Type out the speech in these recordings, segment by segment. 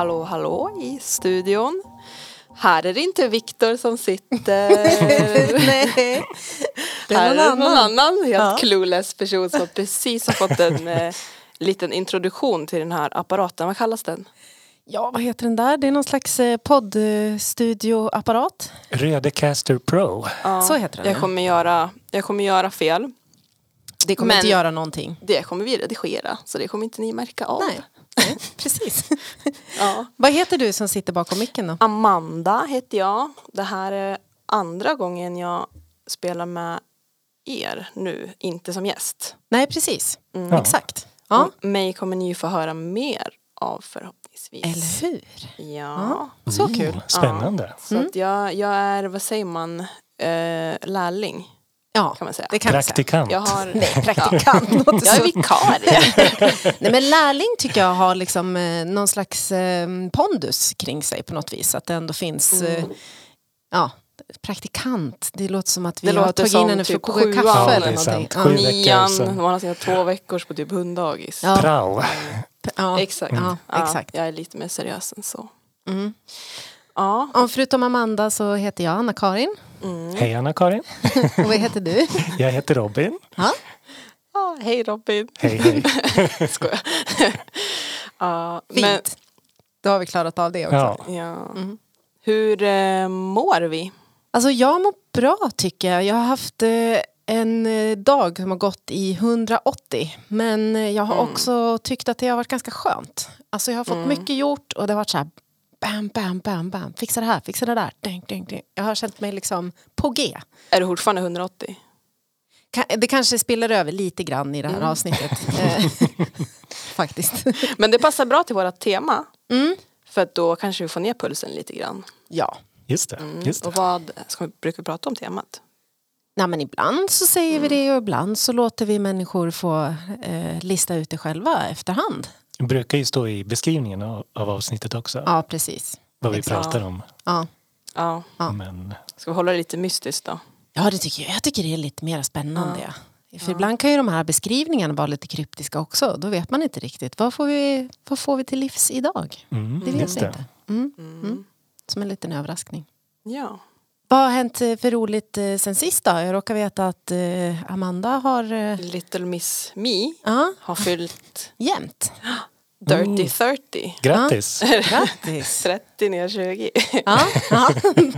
hallå, hallå i studion. Här är det inte Viktor som sitter. Nej, det är Här någon är någon annan. annan helt Ja. clueless person som precis har fått en eh, liten introduktion till den här apparaten. Vad kallas den? Ja, vad heter den där? Det är någon slags eh, poddstudioapparat. Rödecaster Pro. Ja, Så heter den, Jag ja. kommer göra, jag kommer göra fel. Det kommer Men- inte göra någonting. Det kommer vi redigera så det kommer inte ni märka av. Nej, Nej precis. Ja. vad heter du som sitter bakom micken då? Amanda heter jag. Det här är andra gången jag spelar med er nu, inte som gäst. Nej, precis. Mm. Ja. Exakt. Ja. Och mig kommer ni ju få höra mer av förhoppningsvis. Eller hur? Ja. Så Mm, kul. Spännande. Så att jag, jag är, vad säger man, eh, lärling Ja, kan man säga. det kan. Praktikant. Jag har... Nej, praktikant. Jag är vikarie. Nej, men lärling tycker jag har liksom, eh, någon slags eh, pondus kring sig på något vis. Att det ändå finns eh, ja, praktikant. Det låter som att vi Det har tagit in henne för typ att koka kaffe Ja, eller någonting. Ja. veckor Nian, man har sina två veckors på typ hunddagis. Ja. Prao. Ja. Exakt. Ja, exakt. jag är lite mer seriös än så. Mm. Ja. Och förutom Amanda så heter jag Anna-Karin. Mm. Hej Anna-Karin. Och vad heter du? Jag heter Robin. Ja. Ja, hej Robin. Hej hej. Skojar. ja, Fint. men, Då har vi klarat av det också. Ja. ja. Mm. Hur eh, mår vi? Alltså jag mår bra tycker jag. Jag har haft eh, en eh, dag som har gått i 180. Men eh, jag har Mm. också tyckt att det har varit ganska skönt. Alltså jag har fått Mm. mycket gjort och det har varit så här bam, bam, bam, bam. Fixa det här, fixa det där. Ding, ding, ding. Jag har känt mig liksom på G. Är du fortfarande 180? Ka- Det kanske spiller över lite grann i det här Mm. avsnittet. Eh, Faktiskt. Men det passar bra till vårt tema. Mm. För att då kanske vi får ner pulsen lite grann. Ja. Just det. Mm. Just Och det. vad ska vi, brukar vi prata om temat? Nej, men ibland så säger Mm. vi det och ibland så låter vi människor få eh, lista ut det själva efterhand. Det brukar ju stå i beskrivningen av, av avsnittet också. Ja, precis. vad vi exakt. pratar om. Ja. Ja, Ja. Men ska vi hålla det lite mystiskt då? Ja, det tycker jag. Jag tycker det är lite mer spännande. För ibland kan ju de här beskrivningarna vara lite kryptiska också. Då vet man inte riktigt. Vad får vi, vad får vi till livs idag? mm, Det vet vi inte. Mm. Mm. Som en liten överraskning. Ja. Vad har hänt eh, för roligt eh, sen sist då? Jag råkar veta att eh, Amanda har... Little Miss Me ja, har fyllt jämt. Dirty Mm. 30. Grattis! Grattis! 30 ner 20. ja, ja.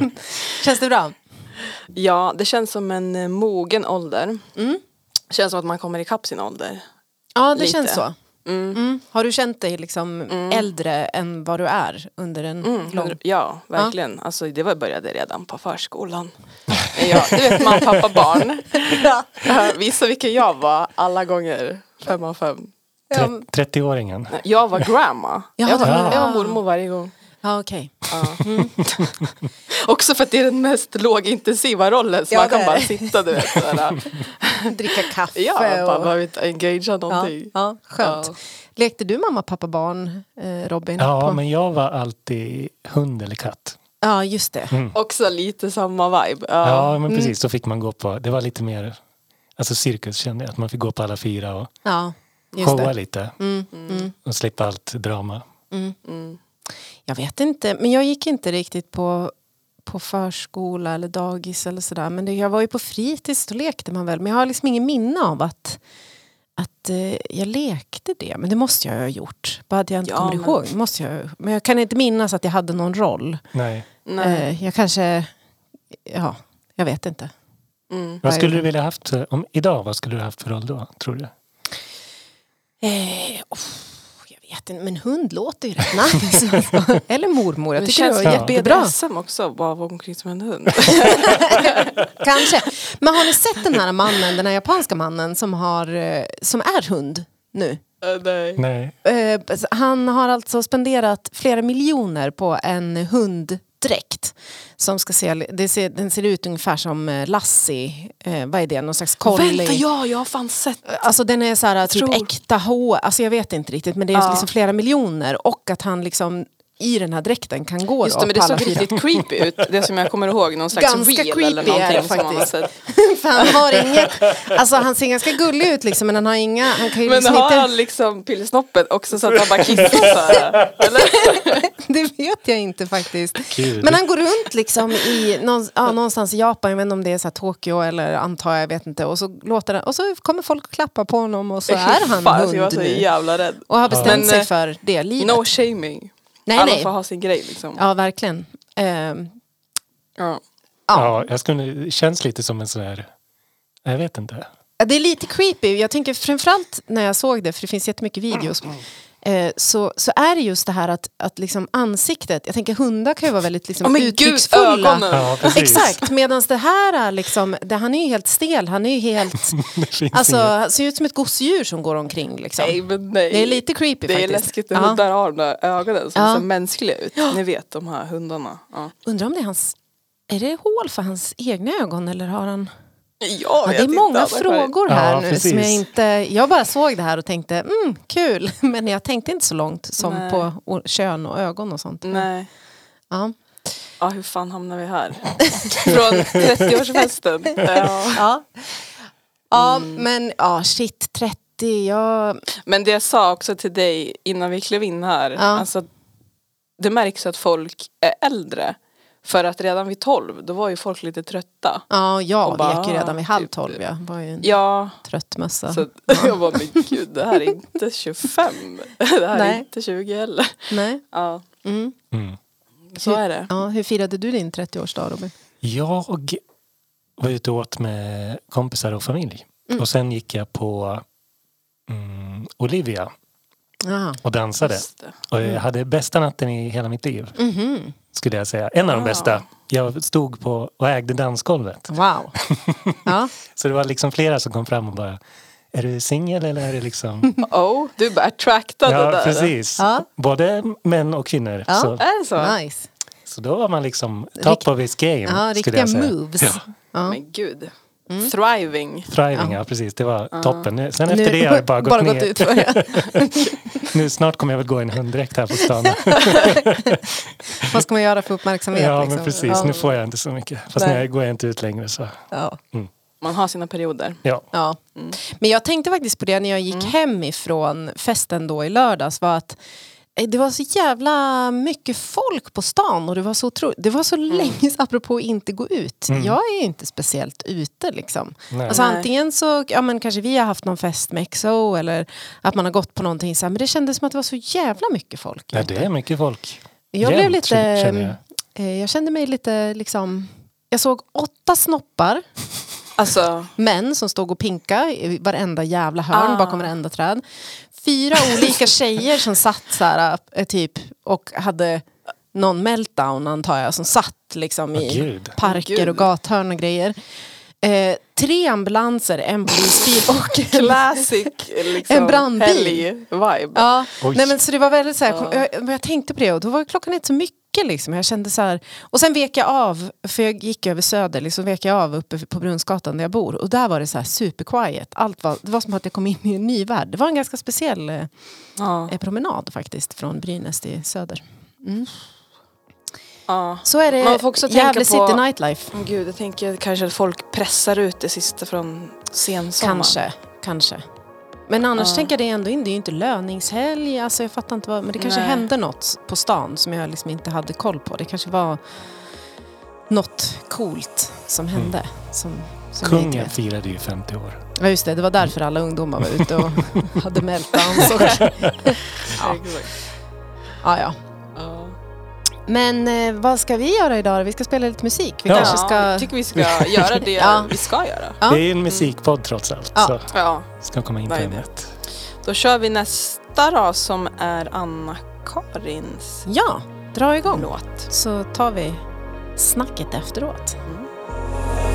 Känns det bra? Ja, det känns som en mogen ålder. Mm. Känns som att man kommer ikapp sin ålder. Ja, det Lite. känns så. Mm. Mm. Har du känt dig liksom äldre än vad du är under en Mm, lång... ja, verkligen. Alltså, det var började redan på förskolan. Ja, du vet man, pappa, barn. Ja. Ja, Visa vilken jag var alla gånger. Fem av fem. Ja, Tre- 30-åringen. Nej, Jag var grandma. Ja, jag, var, jag var mormor varje gång. Ja okej. Ja. Också för att det är den mest lågintensiva rollen. Så Ja, man kan bara sitta du vet. Sådär. Dricka kaffe Ja, man bara och... behöver inte engagea Ja, någonting. ja, skönt. Ja. Lekte du mamma, pappa, barn, eh, Robin? Ja, På- men jag var alltid hund eller katt. ja just det. Mm. Också lite samma vibe. Ja. Ja, men precis. Då fick man gå på, det var lite mer, alltså cirkus kände jag, att man fick gå på alla fyra och Ja, just showa det. lite Mm, mm, och slippa allt drama. Jag vet inte, men jag gick inte riktigt på, på förskola eller dagis eller sådär. Men det, jag var ju på fritids, då lekte man väl. Men jag har liksom ingen minne av att, att eh, jag lekte det. Men det måste jag ha gjort. Bara att jag inte Ja, kommer men- ihåg. Måste jag, men jag kan inte minnas att jag hade någon roll. Nej. Nej. Eh, jag kanske, ja, jag vet inte. Mm. Vad skulle du vilja haft, om, idag, vad skulle du haft för roll då, tror du? Eh, jag vet inte, men hund låter ju rätt nice. alltså. Eller mormor, jag Det tycker det känns var jättebra. BDSM också, bara vara omkring som en hund. Kanske. Men har ni sett den här mannen, den här japanska mannen som, har, eh, som är hund nu? Äh, Nej. Nej. Eh, Han har alltså spenderat flera miljoner på en hunddräkt. Som ska se, det ser, den ser ut ungefär som eh, Lassie, eh, vad är det, någon slags collie? Vänta, ja, jag har fan sett. Alltså den är så här, typ tror- äkta hår, alltså jag vet inte riktigt men det är Ja. liksom flera miljoner och att han liksom i den här dräkten kan gå Just då, det, men det såg riktigt creepy ut. Det som jag kommer ihåg, någon slags Ganska reel eller creepy är det någonting som man har faktiskt. sett. För han har inget, alltså han ser ganska gullig ut liksom men han har inga, han kan ju Men liksom har inte, han liksom pillsnoppet också så att han bara kissar så här? Eller? det vet jag inte faktiskt. Gud. Men han går runt liksom i någon, ja, någonstans i Japan, jag vet inte om det är så här Tokyo eller antar jag, vet inte. Och så, låter han, och så kommer folk och klappa på honom och så är han Fan, hund Jag var så jävla rädd. Och har bestämt Men, sig eh, för det livet. No shaming. Nej, Alla nej. får ha sin grej liksom. Ja, verkligen. Ehm, Ja. ja. Ja, jag skulle, det känns lite som en sån här... Jag vet inte. Ja, Det är lite creepy. Jag tänker framförallt när jag såg det, för det finns jättemycket videos. Eh, så, så är det just det här att, att liksom ansiktet, jag tänker hundar kan ju vara väldigt liksom gud, uttrycksfulla. ögonen. Ja. Exakt, medan det här är liksom, det, han är ju helt stel, han är ju helt, Det alltså inget. han ser ut som ett gosedjur som går omkring liksom. Nej, men nej. Det är lite creepy Det är faktiskt. läskigt när Ja. hundar har de där ögonen som Ja. ser mänskliga ut. Ni vet de här hundarna. Ja, Undrar om det är hans, är det hål för hans egna ögon eller har han? jag Ja, det är inte, många Anna-Karin. frågor här Ja, nu precis. som jag inte, jag bara såg det här och tänkte mm, kul, men jag tänkte inte så långt som Nej. på kön och ögon och sånt. Nej. Ja. Ja, hur fan hamnar vi här? Från 30-årsfesten. Ja. Ja, ja Mm. men ja shit 30, jag, Men det jag sa också till dig innan vi klev in här. Ja. Alltså, det märks att folk är äldre. För att redan vid 12 då var ju folk lite trötta. ja jag Och bara, vek ju redan vid halv typ, tolv, jag var ju en Ja, trött mössa. så jag bara men gud det här är inte 25. Det här är Nej. inte 20 heller. Nej. Ja, Mm. Mm. så är det. Ja, hur firade du din 30-årsdag Robin? Jag var ute och åt med kompisar och familj. Mm. Och sen gick jag på mm, Olivia Aha. och dansade. Och jag hade bästa natten i hela mitt liv. Mhm. Skulle jag säga. En av de bästa. Jag stod på och ägde dansgolvet. Wow. Ja. Så det var liksom flera som kom fram och bara Är du singel eller är det liksom... Oh, du bara attractade ja, där. precis. Ja. Både män och kvinnor. Ja. Så, Är det så? Nice. så då var man liksom top Rikt- of his game. Ja, skulle riktiga jag säga. moves. Ja. Ja. Men gud. Thriving. Thriving, ja. precis. Det var toppen. Nu- Sen efter Nu- det har jag bara gått ner. ut för det. Nu snart kommer jag väl gå i en hunddräkt här på stan. Vad ska man göra för uppmärksamhet? ja, liksom? men precis. Ja. Nu får jag inte så mycket. Fast Nej. nu går jag inte ut längre så. Ja. Man har sina perioder. Ja. Ja. Men jag tänkte faktiskt på det när jag gick hem ifrån festen då i lördags var att det var så jävla mycket folk på stan och det var så otro... Det var så länge, apropå att inte gå ut. Jag är inte speciellt ute liksom. Nej. Alltså antingen så, ja men kanske vi har haft någon fest med XO eller att man har gått på någonting så här, men det kändes som att det var så jävla mycket folk. ja, det är mycket folk. Jag blev Jämt, lite, känner jag. eh, jag kände mig lite liksom, jag såg åtta snoppar Alltså, män som stod och pinka i varenda jävla hörn Ah. bakom varenda träd. Fyra olika tjejer som satt så här, eh, typ och hade någon meltdown antar jag som satt liksom i gud. parker och gathörn och grejer. Eh, tre ambulanser, en polisbil och classic liksom, En brandbil. helg-vibe. Ja, Oj. nej men så det var väldigt så här, Ja. jag, jag tänkte på det och då var klockan inte så mycket liksom. Jag kände så här, och sen vek jag av, för jag gick över Söder, liksom vek jag av uppe på Brunnsgatan där jag bor och där var det så här super quiet. Allt var, det var som att jag kom in i en ny värld. Det var en ganska speciell eh, Ja. eh, promenad faktiskt från Brynäs till Söder. Ja. Så är det Man får också tänka Gävle på- City Nightlife. Men Gud, jag tänker kanske att folk pressar ut det sista från sensommaren. Kanske, kanske. Men annars Ja. tänker jag det ändå inte, det är ju inte löningshelg, alltså jag fattar inte vad, men det kanske Nej. hände något på stan som jag liksom inte hade koll på. Det kanske var något coolt som hände. Som, som inte Kungen firade ju 50 år. Ja just det, det var därför alla ungdomar var ute och hade meltdowns. Och, ja, ja. Ja. Men eh, vad ska vi göra idag? Vi ska spela lite musik. Vi Ja. kanske Ja, ska... jag tycker vi ska göra det Ja. vi ska göra. Ja. Det är en musikpodd trots allt. Ja. Så Ja, ska komma in på ämnet. då kör vi nästa då som är Anna-Karins Ja, dra igång. låt. Så tar vi snacket efteråt. Sådär.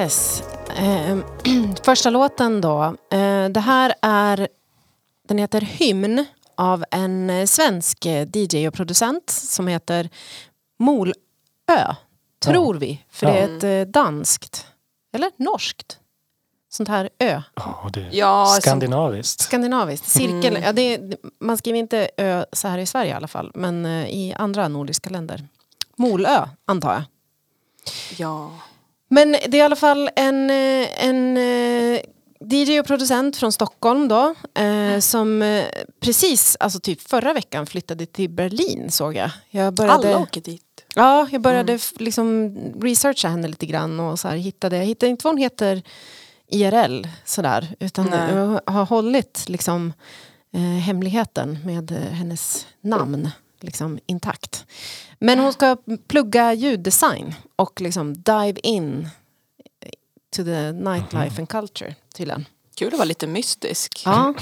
Yes. Eh, första låten då. Eh, det här är, den heter Hymn av en svensk eh, DJ och producent som heter Molö. Tror vi, för det är ett eh, danskt, eller norskt, sånt här ö. Ja, det är Ja, som- skandinaviskt. Skandinaviskt, cirkel. Mm. Ja, det är, man skriver inte ö så här i Sverige i alla fall, men eh, i andra nordiska länder. Molö, antar jag. Ja. Men det är i alla fall en, eh, en eh, DJ och producent från Stockholm då. Eh, som eh, precis, alltså typ förra veckan flyttade till Berlin såg jag. Jag började, Alla åker dit. ja, jag började f- liksom researcha henne lite grann och så här hittade, jag hittade inte vad hon heter IRL sådär. Utan Nej. jag har hållit liksom eh, hemligheten med hennes namn liksom intakt. Men hon ska plugga ljuddesign och liksom dive in to the nightlife and culture tydligen. Kul att vara lite mystisk. Ja,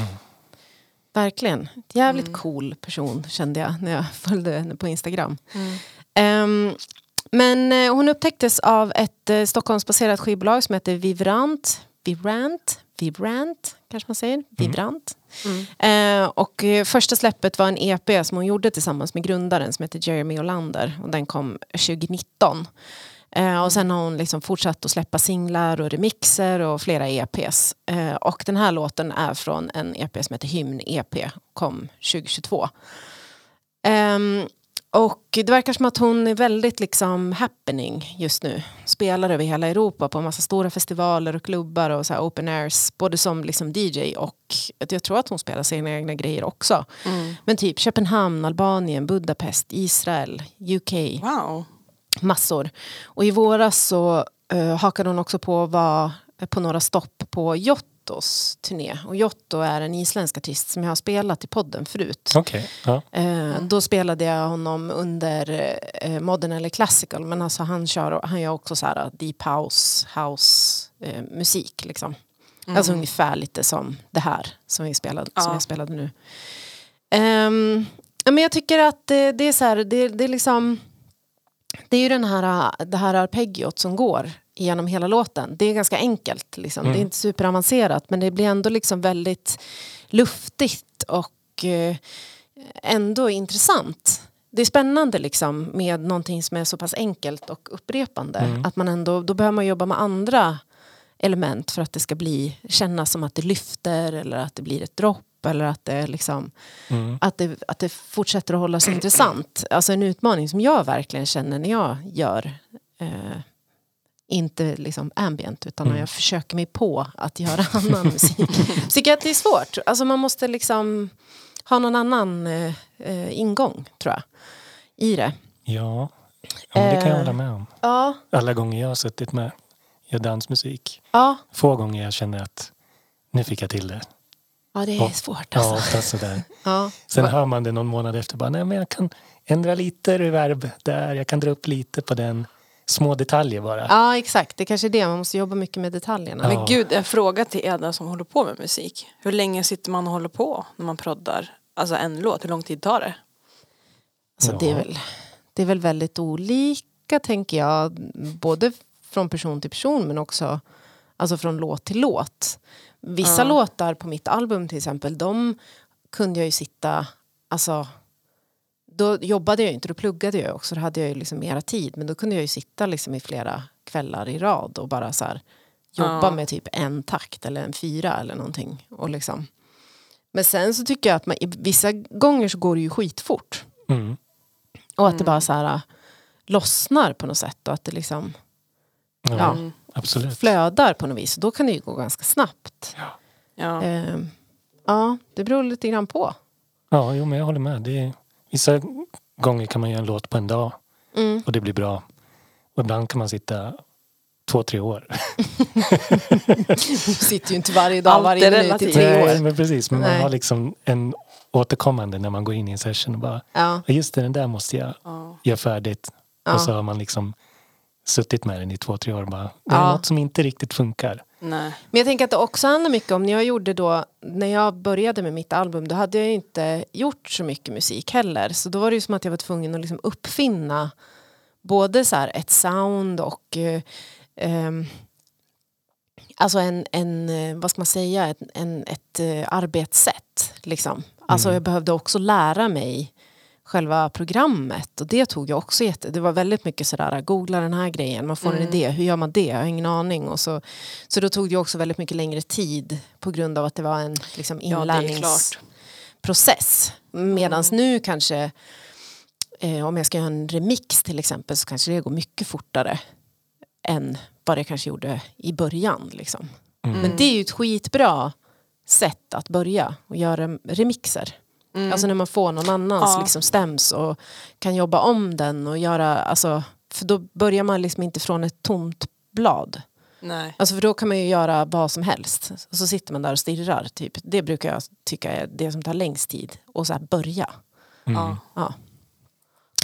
verkligen. Jävligt cool person kände jag när jag följde henne på Instagram. Ehm, men eh, hon upptäcktes av ett uh, Stockholmsbaserat skivbolag som heter Vivrant. Vivrant? Vibrant kanske man säger. Mm. Eh, och eh, första släppet var en EP som hon gjorde tillsammans med grundaren som heter Jeremy Olander. Och den kom 2019. Eh, och sen har hon liksom fortsatt att släppa singlar och remixer och flera EPs. Eh, och den här låten är från en EP som heter Hymn EP. Kom 2022. Um, ehm, och det verkar som att hon är väldigt liksom happening just nu. Spelar över hela Europa på en massa stora festivaler och klubbar och så open airs. Både som liksom DJ och jag tror att hon spelar sina egna grejer också. Mm. Men typ Köpenhamn, Albanien, Budapest, Israel, UK Wow. massor. Och i våras så uh, hakade hon också på att vara på några stopp på Jottos turné. Och Jotto är en isländsk artist som jag har spelat i podden förut. Okej, ja. Eh, Då spelade jag honom under eh, modern eller classical men alltså han, kör, han gör också så här deep house, house eh, musik liksom. Alltså ungefär lite som det här som, vi spelade, som Ja. jag spelade nu. Ja, men jag tycker att det, det är så här, det, det är liksom det är ju den här, det här arpeggiot som går genom hela låten. Det är ganska enkelt. Liksom. Det är inte superavancerat men det blir ändå liksom väldigt luftigt och eh, ändå intressant. Det är spännande liksom med någonting som är så pass enkelt och upprepande. Att man ändå, då behöver man jobba med andra element för att det ska bli, kännas som att det lyfter eller att det blir ett dropp eller att det, liksom, Mm. att det, att det fortsätter att hålla sig intressant. Alltså en utmaning som jag verkligen känner när jag gör eh, inte liksom ambient utan när jag försöker mig på att göra annan musik. Så tycker jag att det är svårt. Alltså man måste liksom ha någon annan eh, eh, ingång tror jag i det. Ja, ja det kan jag Eh. hålla med om. Ja, Alla gånger jag har suttit med gör dansmusik. ja, Få gånger jag känner att nu fick jag till det. ja det är Ja. svårt Ja, alltså. ofta sådär. Ja. Sen hör man det någon månad efter. Bara, Nej, men jag kan ändra lite reverb där. Jag kan dra upp lite på den. Små detaljer bara. ja exakt, det kanske är det. Man måste jobba mycket med detaljerna. Ja. Men gud, en fråga till Eda som håller på med musik. Hur länge sitter man och håller på när man proddar? Alltså en låt, hur lång tid tar det? Alltså, det, är Ja. väl, det är väl väldigt olika tänker jag. Både från person till person men också alltså från låt till låt. Vissa Ja. låtar på mitt album till exempel, de kunde jag ju sitta, alltså då jobbade jag inte, då pluggade jag också, då hade jag ju liksom mera tid. Men då kunde jag ju sitta liksom i flera kvällar i rad och bara så här jobba Ja. med typ en takt eller en fyra eller någonting. Och liksom. Men sen så tycker jag att man, vissa gånger så går det ju skitfort. Mm. Och att det bara så här äh, lossnar på något sätt och att det liksom Ja, Ja. Mm. absolut. flödar på något vis. Då kan det ju gå ganska snabbt. Ja. Ehm, ja, det beror lite grann på. Ja, jo, men jag håller med. Det är, vissa gånger kan man göra en låt på en dag Mm. och det blir bra. Och ibland kan man sitta två, tre år. Du sitter ju inte varje dag, Allt varje är minut i tre Nej, år. men precis. Men Nej. man har liksom en återkommande när man går in i en session och bara, "Ja, just det, den där måste jag Ja. göra färdigt. Ja. Och så har man liksom suttit med den i två, tre år och bara, det är Ja. något som inte riktigt funkar. Nej. Men jag tänker att det också handlar mycket om när jag gjorde då, när jag började med mitt album, då hade jag inte gjort så mycket musik heller. Så då var det ju som att jag var tvungen att liksom uppfinna både så ett sound och eh, ehm, alltså en, en, eh, vad ska man säga, ett, en, ett eh, arbetssätt. Liksom. Alltså Mm. jag behövde också lära mig själva programmet och det tog jag också jätte, det var väldigt mycket sådär, googla den här grejen, man får en Mm. idé, hur gör man det? Jag har ingen aning. Och så, så då tog det också väldigt mycket längre tid på grund av att det var en liksom, Ja, det är inlärnings klart. process. Medan nu kanske, eh, om jag ska göra en remix till exempel, så kanske det går mycket fortare än vad det kanske gjorde i början. Liksom. Mm. Men det är ju ett skitbra sätt att börja och göra remixer. Mm. Alltså när man får någon annans Ja. liksom stäms och kan jobba om den och göra, alltså, för då börjar man liksom inte från ett tomt blad. Nej. Alltså för då kan man ju göra vad som helst. Och så sitter man där och stirrar. Typ. Det brukar jag tycka är det som tar längst tid. Och så här börja. Mm. Ja. Ja.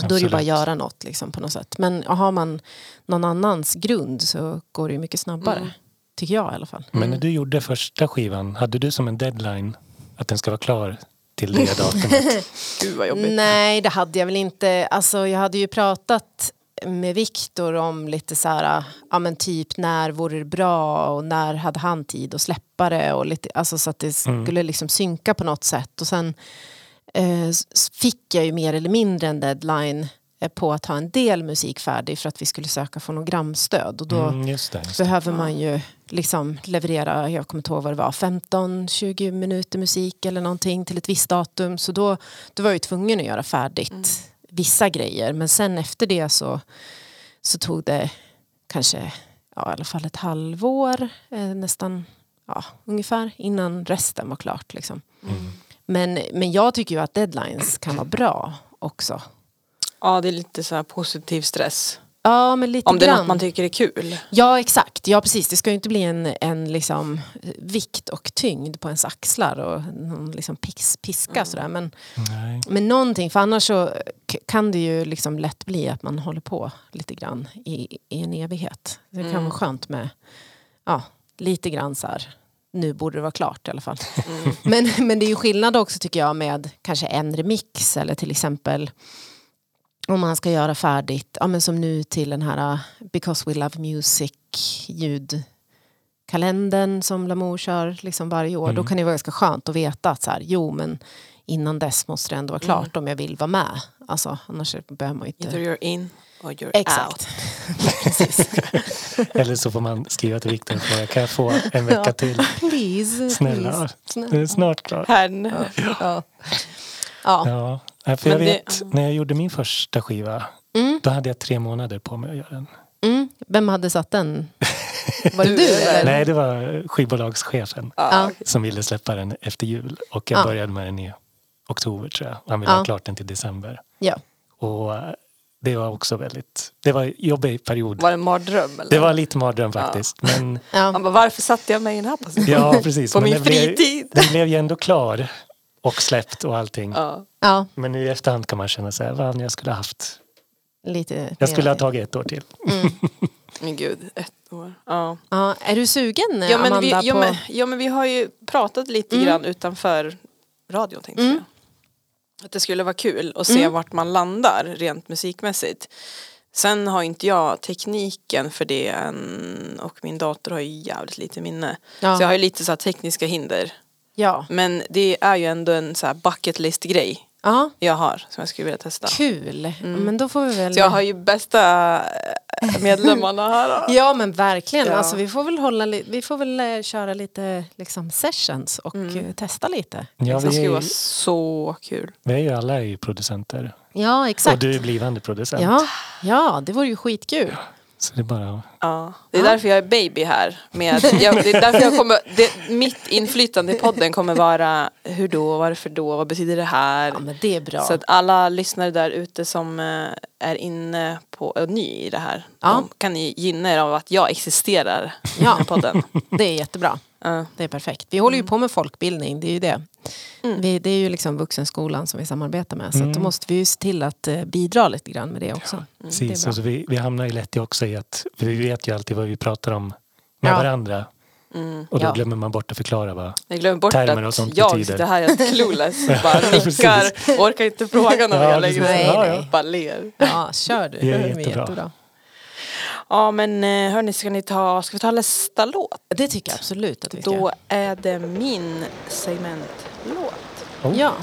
Då är det bara att göra något liksom, på något sätt. Men har man någon annans grund så går det ju mycket snabbare. Mm. Tycker jag i alla fall. Men när du gjorde första skivan, hade du som en deadline att den ska vara klar till det datumet? Gud vad jobbigt. Nej, det hade jag väl inte. Alltså, jag hade ju pratat med Viktor om lite så här, ja men typ när vore det bra och när hade han tid att släppa det och lite, alltså så att det skulle liksom synka på något sätt och sen eh, fick jag ju mer eller mindre en deadline eh, på att ha en del musik färdig för att vi skulle söka fonogramstöd och då Mm, just det. Just det. behöver man ju liksom leverera, jag kommer inte ihåg vad det var, 15-20 minuter musik eller någonting till ett visst datum. Så då, då var jag ju tvungen att göra färdigt vissa grejer. Men sen efter det så, så tog det kanske ja, i alla fall ett halvår, eh, nästan ja, ungefär, innan resten var klart. Liksom. Mm. Men, men jag tycker ju att deadlines kan vara bra också. Ja, det är lite så här positiv stress. Ja, men lite Om det är grann. något man tycker är kul. Ja exakt, ja precis. Det ska ju inte bli en, en liksom, vikt och tyngd på ens axlar och någon liksom pis, piska sådär. Men, Nej. men någonting, för annars så kan det ju liksom lätt bli att man håller på lite grann i, i en evighet. Det kan Mm. vara skönt med ja, lite grann så här. Nu borde det vara klart i alla fall. Mm. Men, men det är ju skillnad också tycker jag med kanske en remix eller till exempel om man ska göra färdigt, ja, men som nu till den här uh, Because We Love Music ljudkalendern som Lamour kör liksom varje år. Mm. Då kan det vara ganska skönt att veta att så här, jo men innan dess måste det ändå vara klart om jag vill vara med. Alltså, annars behöver man ju Either inte... you're in or you're Exakt. out. Eller så får man skriva till Viktor och fråga, kan jag få en vecka till? Please. Snälla, please. det är snart klart. Här. Ja. Ja. Ja. Ja, Nej, för jag Men det- vet när jag gjorde min första skiva, Mm. då hade jag tre månader på mig att göra den. Mm. Vem hade satt den? Var det Du, eller? Nej, det var skivbolagschefen Ja. Ja. som ville släppa den efter jul. Och jag Ja. började med den i oktober tror jag. Han ville Ja. ha klart den till december. Ja. Och eh, det var också väldigt, det var en jobbig period. Var det en mardröm? Eller? Det var lite mardröm faktiskt. Men Ja. Bara, varför satte jag mig i den här positionen? ja, precis. På Men min blev- fritid. Den blev ju ändå klar och släppt och allting. Ja. ja, Men i efterhand kan man känna här, vad jag skulle ha haft. lite. Jag skulle ha tagit ett år till. Mm. Men gud, ett år. Ja. Ja, är du sugen Ja, men Amanda? vi, ja, på... men, ja men vi har ju pratat lite Mm. grann utanför radion tänkte Mm. jag. Att det skulle vara kul att se Mm. vart man landar rent musikmässigt. Sen har inte jag tekniken för det än och min dator har ju jävligt lite minne. ja. Så jag har ju lite så här tekniska hinder. Ja. Men det är ju ändå en så här bucket list grej ja, jag har som jag skulle vilja testa. kul. Mm. Men då får vi väl... Så jag har ju bästa eh, medlemmarna här. Ja men verkligen, Ja. alltså, vi får väl, hålla li... vi får väl eh, köra lite liksom, sessions och Mm. eh, testa lite. Ja, det skulle vara så kul. vi är ju alla är ju producenter. Ja exakt. Och du är blivande producent. Ja, ja, det vore ju skitkul. Så det är bara Ja, det är Ja. därför jag är baby här. Med, jag, det är därför jag kommer, det, mitt inflytande i podden kommer vara hur då, varför då, vad betyder det här? Ja men det är bra. Så att alla lyssnare där ute som eh, är inne på, och ny i det här, Ja. de kan ni gynna er av att jag existerar i Ja. här podden. Det är jättebra. Ja. Det är perfekt. Vi håller ju på med folkbildning, det är ju det. Mm. Vi, det är ju liksom vuxenskolan som vi samarbetar med. Så att då Mm. måste vi ju se till att eh, bidra lite grann med det också. Mm, det är Precis, och så vi, vi hamnar ju lätt i också i att vi vet ju alltid vad vi pratar om med Ja. varandra. Mm. Och då Ja. glömmer man bort att förklara vad... Jag glömmer bort Termer och sånt jag betyder. sitter här helt clueless. Bara nickar, orkar inte fråga någon Ja, jag längre. Ja, Nej, ja. Bara ler. Ja, kör du. Det är Det är jättebra. jättebra. Ja men eh, hörni, ska ni ta, ska vi ta nästa låt? Det tycker jag absolut att vi ska. Då är det min segmentlåt. Oh. Ja.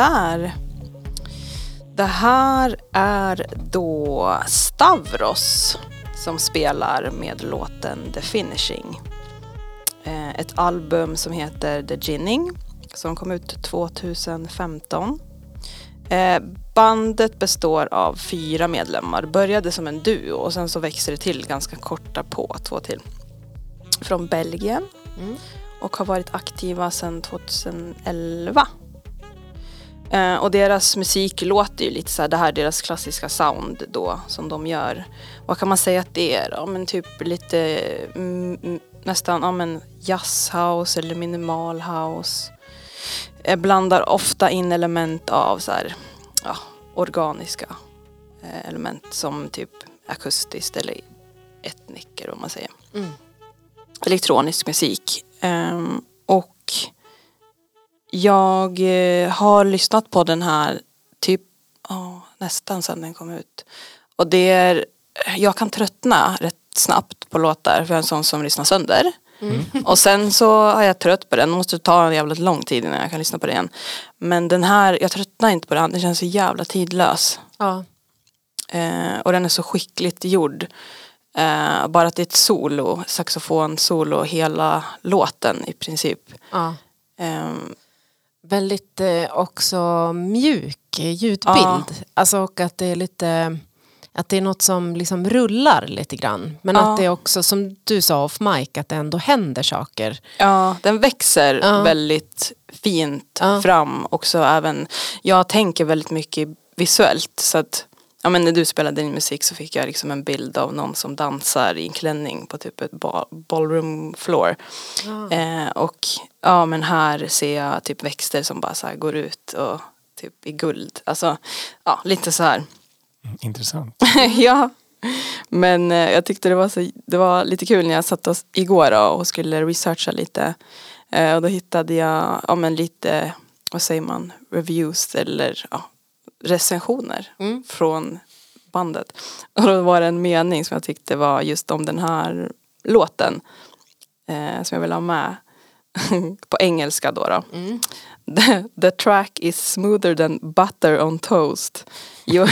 Sådär. Det här är då Stavros som spelar med låten The Finishing. Eh, Ett album som heter The Ginning som kom ut 2015. Eh, Bandet består av fyra medlemmar. Började som en duo och sen så växer det till ganska korta på, två till. Från Belgien Mm. och har varit aktiva sedan 2011. Eh, och deras musik låter ju lite så här, det här är deras klassiska sound då som de gör. Vad kan man säga att det är då? Men typ lite mm, mm, nästan ja, men jazzhouse eller minimal house. Eh, blandar ofta in element av så här, ja, organiska eh, element som typ akustiskt eller etniker om man säger Mm. elektronisk musik. Jag eh, har lyssnat på den här typ ja, nästan sedan den kom ut. Och det är, jag kan tröttna rätt snabbt på låtar för jag är en sån som lyssnar sönder. Och sen så har jag trött på den, det måste ta en jävla lång tid innan jag kan lyssna på det igen. Men den här, jag tröttnar inte på den, den känns så jävla tidlös. Ja. Eh, och den är så skickligt gjord. Eh, bara att det är ett solo, saxofon-solo hela låten i princip. ja. Ehm, Väldigt eh, också mjuk ljudbild. Ja. Alltså, och att det är lite att det är något som liksom rullar lite grann. Men Ja. att det är också, som du sa off mic, att det ändå händer saker. Ja, den växer Ja. väldigt fint fram också även. Jag tänker väldigt mycket visuellt så att ja, men när du spelade din musik så fick jag liksom en bild av någon som dansar i en klänning på typ ett ball, ballroom floor. Eh, och ja men här ser jag typ växter som bara så här går ut och typ i guld. Alltså ja lite så här. Mm, Intressant. ja. Men eh, jag tyckte det var, så, det var lite kul när jag satt oss igår då, och skulle researcha lite. Eh, och då hittade jag ja, men lite, vad säger man, reviews eller ja, recensioner Mm. från bandet. Och då var det en mening som jag tyckte var just om den här låten. Eh, som jag vill ha med. på engelska då. då. Mm. The, the track is smoother than butter on toast. Your,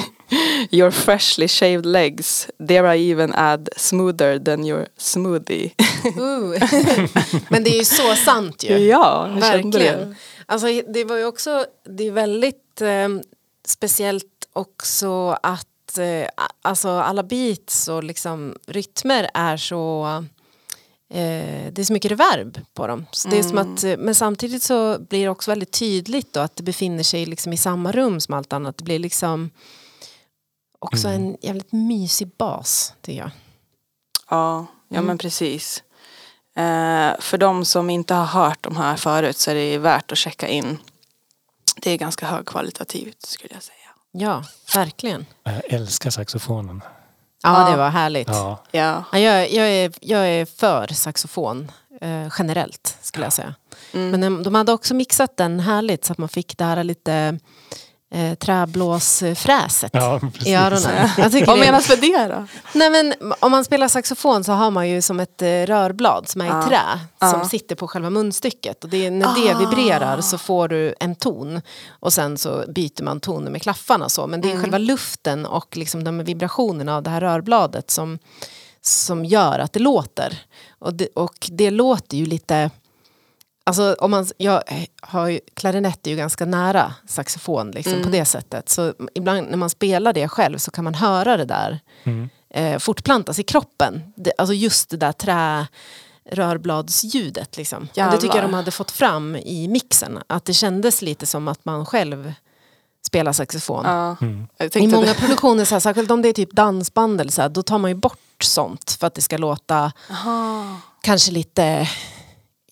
your freshly shaved legs, there I even add smoother than your smoothie. Men det är ju så sant ju. ja, kände Verkligen. det. Alltså, det var ju också, det är väldigt eh, speciellt också att eh, alltså, alla beats och liksom rytmer är så eh, det är så mycket reverb på dem. Så det är som att, eh, men samtidigt så blir det också väldigt tydligt då att det befinner sig liksom i samma rum som allt annat. Det blir liksom också en jävligt mysig bas tycker jag. Ja, ja Mm. men precis. Eh, för de som inte har hört de här förut så är det värt att checka in. Det är ganska högkvalitativt skulle jag säga. Ja, verkligen. Jag älskar saxofonen. Ja, Ja. det var härligt. Ja, Ja. Ja, jag, jag, är, jag är för saxofon eh, generellt skulle jag säga. Mm. Men de, de hade också mixat den härligt så att man fick det här lite eh, träblåsfräset ja i öronen. Vad det- menas med det då? Nej, men, om man spelar saxofon så har man ju som ett eh, rörblad som är Ja. i trä som Ja. sitter på själva munstycket. Och det är, när det Ah. vibrerar så får du en ton och sen så byter man toner med klaffarna. Så. Men det är Mm. själva luften och liksom de vibrationerna av det här rörbladet som, som gör att det låter. Och det, och det låter ju lite... Alltså om man, jag har ju, klarinett är ju ganska nära saxofon liksom, Mm. på det sättet. Så ibland när man spelar det själv så kan man höra det där Mm. eh, fortplantas i kroppen. Det, alltså just det där trä rörbladsljudet. Liksom. Det tycker jag de hade fått fram i mixen. Att det kändes lite som att man själv spelar saxofon. Ja. Mm. Jag I många det. produktioner, så här, särskilt om det är typ dansband eller så här, då tar man ju bort sånt för att det ska låta Aha. kanske lite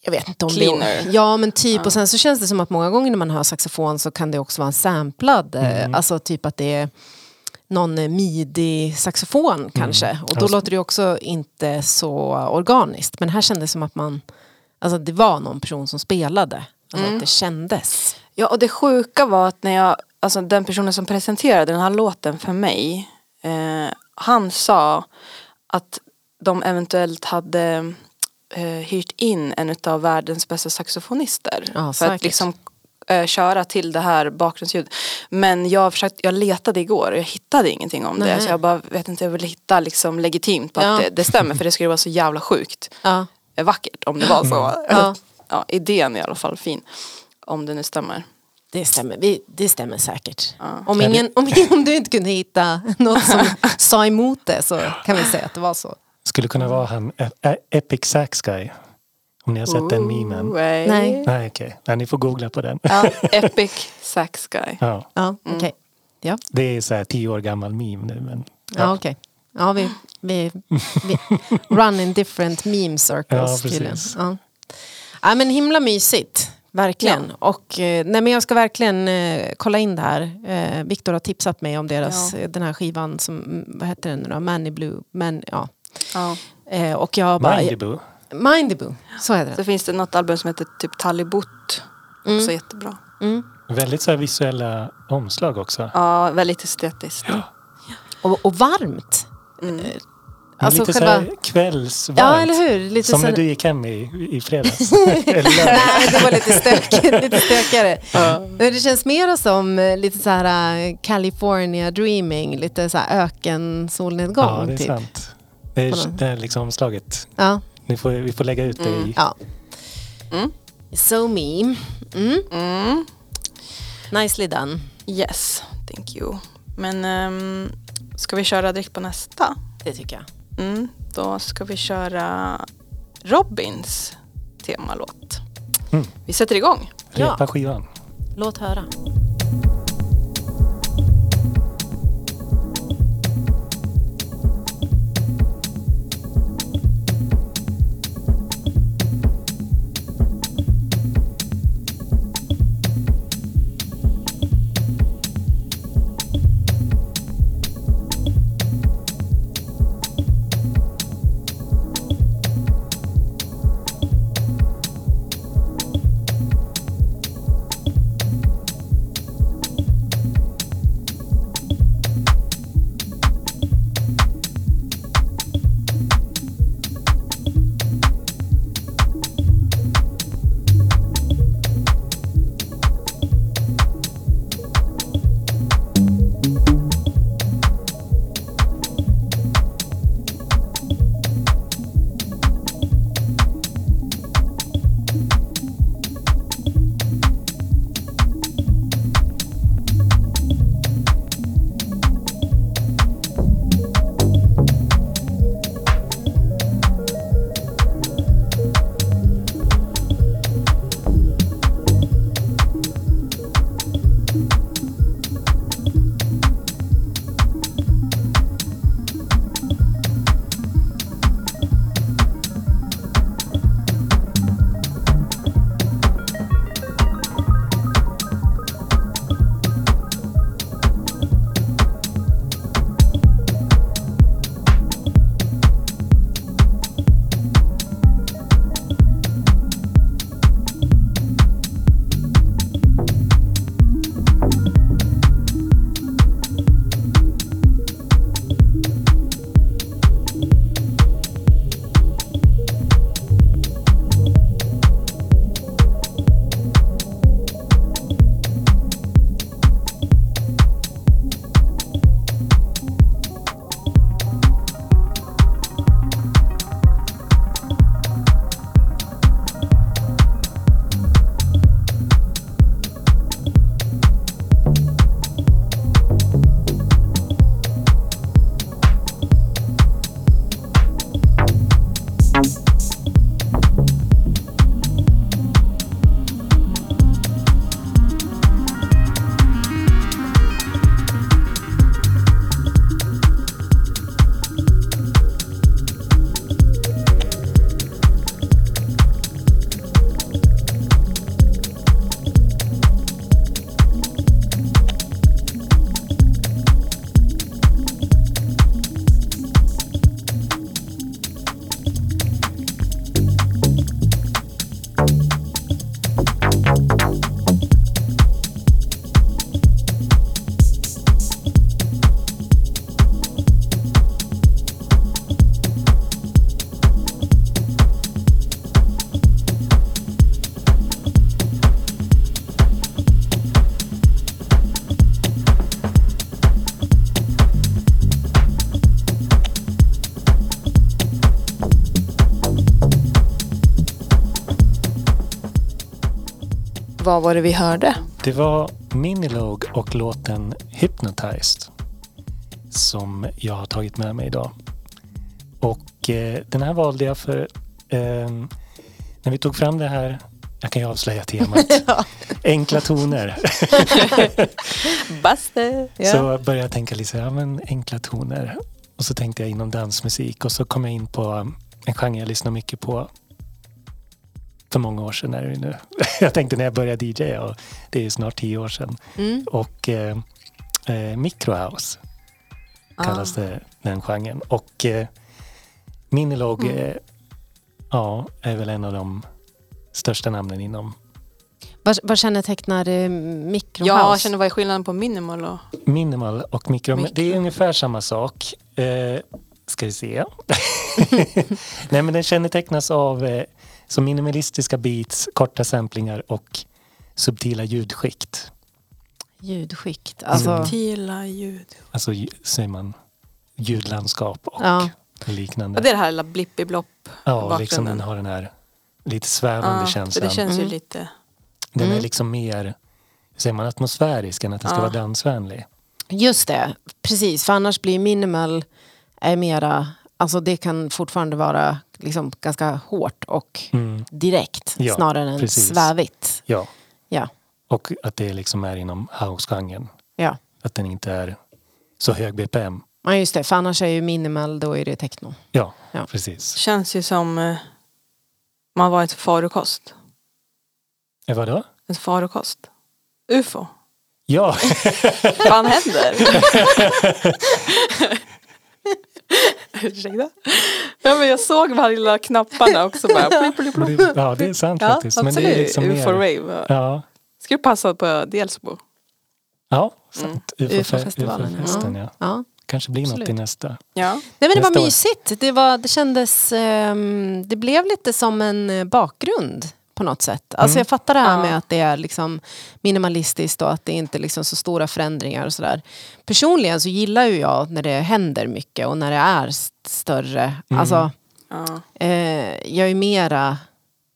jag vet inte om Cleaner. det Ja men typ Ja. och sen så känns det som att många gånger när man hör saxofon så kan det också vara en samplad, eh, Mm. alltså typ att det är någon eh, midi-saxofon kanske. Och då Alltså- låter det också inte så organiskt. Men här kändes det som att man, alltså det var någon person som spelade. Alltså Mm. att det kändes. Ja och det sjuka var att när jag, alltså den personen som presenterade den här låten för mig, eh, han sa att de eventuellt hade eh, hyrt in en av världens bästa saxofonister. Ja, för att liksom eh, köra till det här bakgrundsljud. Men jag, försökte, jag letade igår och jag hittade ingenting om Nej. det. Så jag bara vet inte, jag ville hitta liksom legitimt på Ja. att det, det stämmer för det skulle vara så jävla sjukt Ja. eh, vackert om det var så. Ja. Ja, idén är i alla fall fin. Om det nu stämmer. Det stämmer, vi, det stämmer säkert. Ja. Om, ingen, om, om du inte kunde hitta något som sa emot det så kan vi säga att det var så. Skulle kunna vara han Ä- Ä- Epic Sax Guy. Om ni har sett den memen. Ooh, eh. Nej. Nej okej, Nej, ni får googla på den. Ja, epic sax guy. Ja, Ja, okej. Ja, det är så här tio år gammal meme nu. Men, ja okej. Ja, vi, vi, vi run in different meme circles Ja, tydligen. precis. Ja. ja, men himla mysigt. Verkligen. Och eh, nej, men jag ska verkligen eh, kolla in det här. Eh, Viktor har tipsat mig om deras, Ja. eh, den här skivan som, mm, vad heter den nu då? Manny Blue. Men, ja. Ja. eh, och jag bara... Mindyboo. Mindyboo, så heter Så den. finns det något album som heter typ Talibut. Också jättebra. Mm. Väldigt så här visuella omslag också. Ja, väldigt estetiskt. Och, och varmt. Mm. Men Alltså lite så själva- kvällsvarmt. Ja, eller hur? Lite Som sån- när du gick hem i, i fredags. Nej, det var lite, stök, lite stökigare. Men det känns mer som eh, lite så här eh, California dreaming, lite så här öken solnedgång. Ja, det är typ. sant. Det är, det är liksom omslaget. Ja, Ni får, vi får lägga ut det i... ja. Mm. So me. Mm. Mm. Nicely done. Yes, thank you. Men um, ska vi köra direkt på nästa? Det tycker jag. Mm, då ska vi köra Robins temalåt. Mm. Vi sätter igång. Ja. Repa skivan. Låt höra. Vad var det vi hörde? Det var Minilog och låten Hypnotized som jag har tagit med mig idag. Och eh, den här valde jag för eh, när vi tog fram det här, jag kan ju avslöja temat, enkla toner. Buster! Ja. Så började jag tänka lite ja, men enkla toner. Och så tänkte jag inom dansmusik och så kom jag in på en genre jag lyssnar mycket på för många år sedan är det nu. Jag tänkte när jag började DJ och det är snart tio år sedan. Mm. Och eh, eh, microhouse kallas Ah. det, den genren. Och eh, Minilog Mm. eh, ja, är väl en av de största namnen inom Vad, vad kännetecknar eh, microhouse? Ja, jag känner vad är skillnaden på minimal och... minimal och mikro. men Det är ungefär samma sak. Eh, ska vi se. Nej men den kännetecknas av eh, så minimalistiska beats, korta samplingar och subtila ljudskikt. Ljudskikt. Alltså, Mm. Subtila ljud. Alltså säger man ljudlandskap och Ja. liknande. Och det är det här lilla blippiblopp ja, liksom den har den här lite svävande Ja, känslan. det känns ju Mm. lite... Den är Mm. liksom mer säger man, atmosfärisk än att den ska Ja. vara dansvänlig. Just det, precis. För annars blir minimal är mera, alltså det kan fortfarande vara liksom ganska hårt och Mm. direkt Ja, snarare än precis. svävigt. Ja, Ja, och att det liksom är inom house-genren. ja. Att den inte är så hög BPM. ja, just det. För annars är ju minimal, då är det techno. Ja, Ja. precis. Känns ju som eh, man var ett farokost. Eh, vadå? Ett farokost. UFO. Ja, Vad händer? Ursäkta? Ja, men jag såg de här lilla knapparna också. Bara, plip, plip, plip. ja det är sant Ja, faktiskt. Men det är liksom UFO mer... rave. Ja, Skulle passa på Delsbo. ja sant. UFO-festivalen, ja. UFO-festen, ja. Ja. Kanske blir något Absolut. i nästa. Ja. Nej men det Nästa var år. mysigt. Det, var, det kändes, ehm, det blev lite som en eh, bakgrund på något sätt. Alltså Mm. jag fattar det här Ja. med att det är liksom minimalistiskt och att det inte är liksom så stora förändringar och sådär. Personligen så gillar ju jag när det händer mycket och när det är st- större. Mm. Alltså, Ja. eh, jag är mera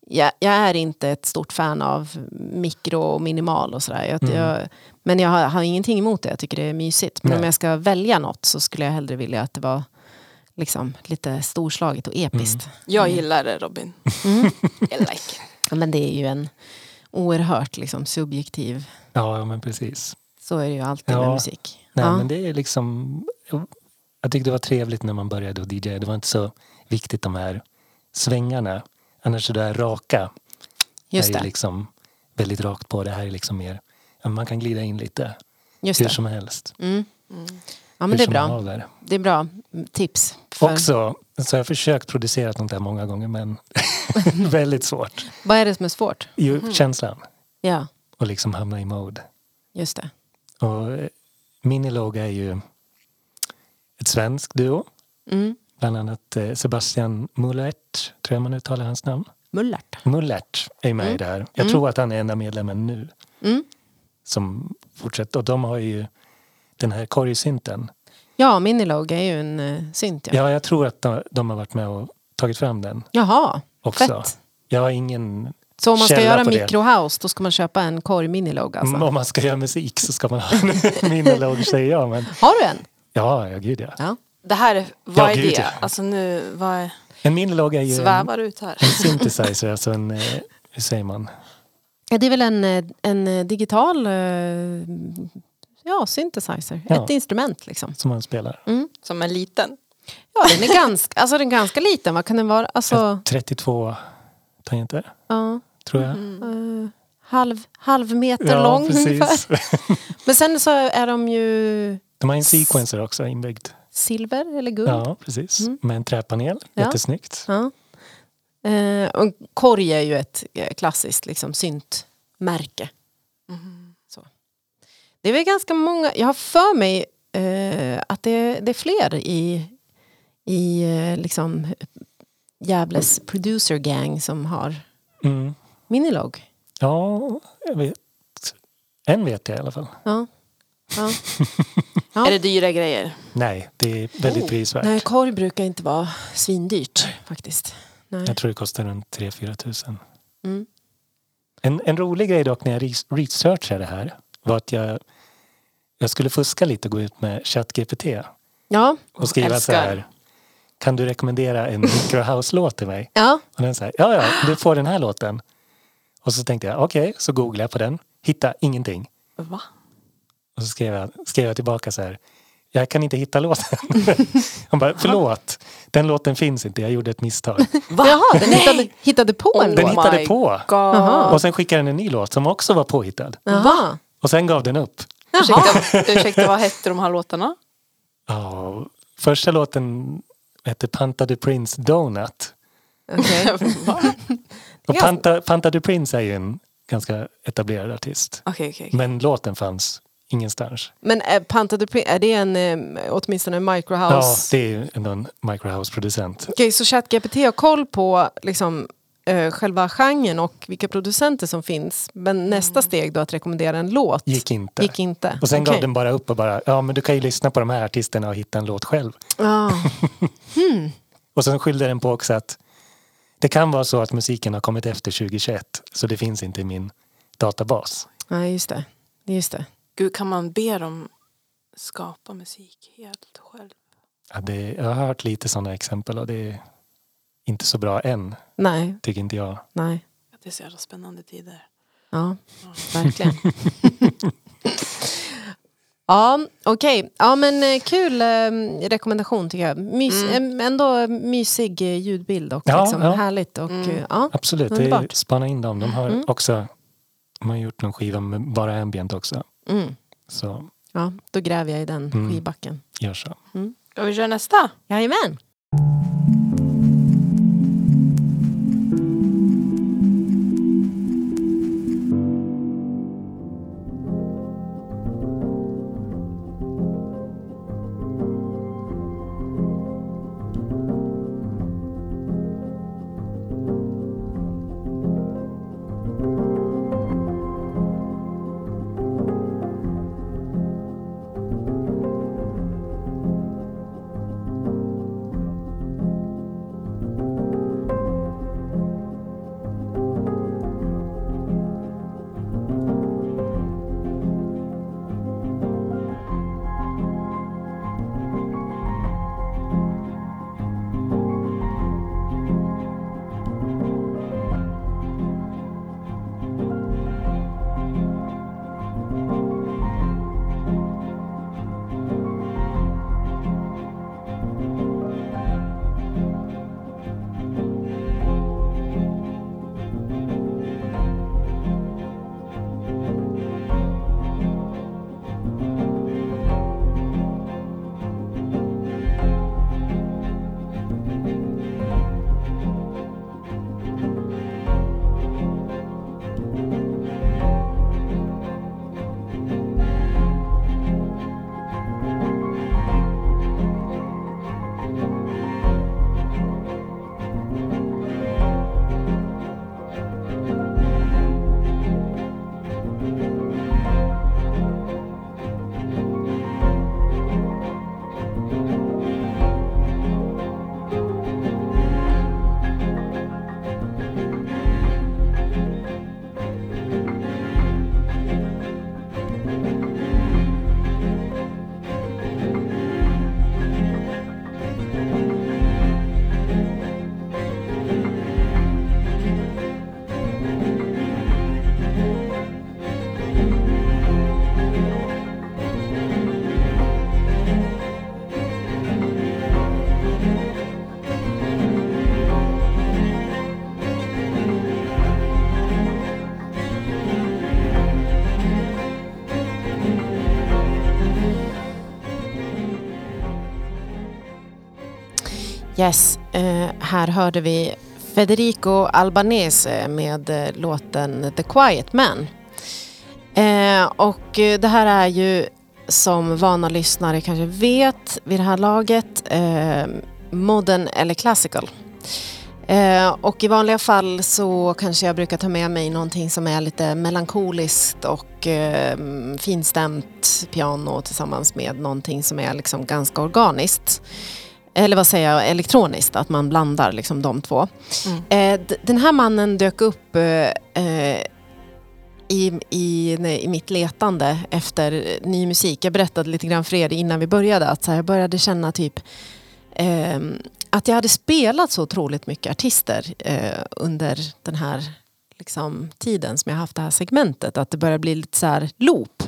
jag, jag är inte ett stort fan av mikro och minimal och sådär. Jag, Mm. jag, men jag har, har ingenting emot det. Jag tycker det är mysigt. Men Nej. om jag ska välja något så skulle jag hellre vilja att det var liksom lite storslaget och episkt. Jag gillar det Robin. Mm. I like it. Ja, Men det är ju en oerhört liksom, subjektiv... Ja, ja, men precis. Så är det ju alltid Ja. med musik. Nej, ja. men det är liksom... Jag tyckte det var trevligt när man började att DJ. Det var inte så viktigt de här svängarna. Annars är det här raka. Just är ju det. liksom väldigt rakt på. Det här är liksom mer... Man kan glida in lite Just hur det. som helst. Mm. Mm. Ja, men det är bra. Det är bra tips. För, Också, så jag har försökt producera sånt här många gånger men väldigt svårt. Vad är det som är svårt? Ju, Känslan Ja, och liksom hamna i mode. just det. Och eh, Minilog är ju ett svenskt duo. Mm. Bland annat eh, Sebastian Mullert, tror jag man uttalar hans namn. Mullert. Mullert är med i det här. Jag Mm. tror att han är enda medlemmen nu Mm. som fortsätter. Och de har ju den här korgsynten. Ja, Minilog är ju en uh, synt. Ja. Ja, jag tror att de, de har varit med och tagit fram den Jaha, också. fett. Jag har ingen... Så om man ska göra microhouse då ska man köpa en korg Minilog alltså? Om man ska göra musik så ska man ha en Minilog säger jag. Men Har du en? ja, ja gud ja. Ja. Det här är, vad Ja, är gud, det? ja. Alltså nu, vad är, En Minilog är ju en, svävar ut här. en synthesizer, alltså en... eh, Hur säger man? Ja, Det är väl en, eh, en digital ja, synthesizer. Ja. Ett instrument liksom. Som man spelar. Mm. Som en liten. Ja, den är ganska, alltså, den är ganska liten. Vad kan den vara? Alltså, 32 tangenter, ja, tror jag. eh, halv, halv meter lång ungefär. Men sen så är de ju De har en sequencer också inbyggd. silver eller guld. Ja, precis. Mm. Med en träpanel. Ja. Jättesnyggt. Ja. Eh, och korg är ju ett eh, klassiskt liksom, syntmärke. Så. Det är väl ganska många, jag har för mig eh, att det, det är fler i, i eh, liksom, Gävles producer gang som har Mm. Minilog. Ja, jag vet. En vet jag i alla fall. Ja. Ja. Ja. Är det dyra grejer? Nej, det är väldigt Oh. prisvärt. Nej, korg brukar inte vara svindyrt faktiskt. Nej. Jag tror det kostar runt 3-4 tusen. Mm. En, en rolig grej dock när jag res- researchade det här var att jag, jag skulle fuska lite och gå ut med ChatGPT Ja. och skriva så älskar. här. Kan du rekommendera en microhouse-låt till mig? Ja. Och den säger ja, ja, du får den här låten. Och så tänkte jag, okej, så googlade jag på den. Hitta ingenting. Va? Och så skrev jag, skrev jag tillbaka så här. Jag kan inte hitta låten. Han bara, förlåt. Den låten finns inte, jag gjorde ett misstag. Jaha, den hittade, hittade på en Oh Den låt. hittade my på. Jaha. Och sen skickade den en ny låt som också var påhittad. Jaha. Och sen gav den upp. Ursäkta, ursäkta, vad hette de här låtarna? Ja, första låten hette Panta du Prince Donut. Va? Och Ja. Panta, Panta du Prince är ju en ganska etablerad artist. Okej, okej. okej. Men låten fanns ingenstans. Men är Panta de Pri- är det en, eh, åtminstone en Ja, microhouse? det är ju ändå en microhouse-producent. Okej, så ChatGPT har koll på liksom, eh, själva genren och vilka producenter som finns. Men nästa steg då att rekommendera en låt Gick inte. gick inte. Och sen Okej. gav den bara upp och bara, ja men du kan ju lyssna på de här artisterna och hitta en låt själv. Ah. Och sen skyllde den på också att det kan vara så att musiken har kommit efter 2021 så det finns inte i min databas. Nej, just det. Just det. Gud, kan man be dem skapa musik helt själv? Ja, det, jag har hört lite sådana exempel och det inte så bra än, Nej, tycker inte jag. nej. Det är så jävla spännande tider. Ja, verkligen. ja, okej. Ja, men eh, kul eh, rekommendation tycker jag. Mys, Mm. Ändå mysig eh, ljudbild och Ja, liksom ja. härligt. Och, Mm. eh, ja. Absolut, det är, Underbart. spana in dem. De har Mm. också de har gjort någon skiva med bara ambient också. Mm. Så ja, då gräver jag i den Mm. skivbacken. gör så. Ska vi köra nästa? Jajamän. Yes, eh, här hörde vi Federico Albanese med eh, låten The Quiet Man. Eh, och eh, det här är ju som vana lyssnare kanske vet vid det här laget eh, modern eller classical. Eh, och i vanliga fall så kanske jag brukar ta med mig någonting som är lite melankoliskt och eh, finstämt piano tillsammans med någonting som är liksom ganska organiskt. Eller vad säger jag, elektroniskt, att man blandar liksom de två. Mm. Eh, den här mannen dök upp eh, eh, i, i, nej, i mitt letande efter ny musik. Jag berättade lite grann för er innan vi började att så här, jag började känna typ ehm, att jag hade spelat så otroligt mycket artister eh, under den här liksom, tiden som jag haft det här segmentet. Att det börjar bli lite så här loop.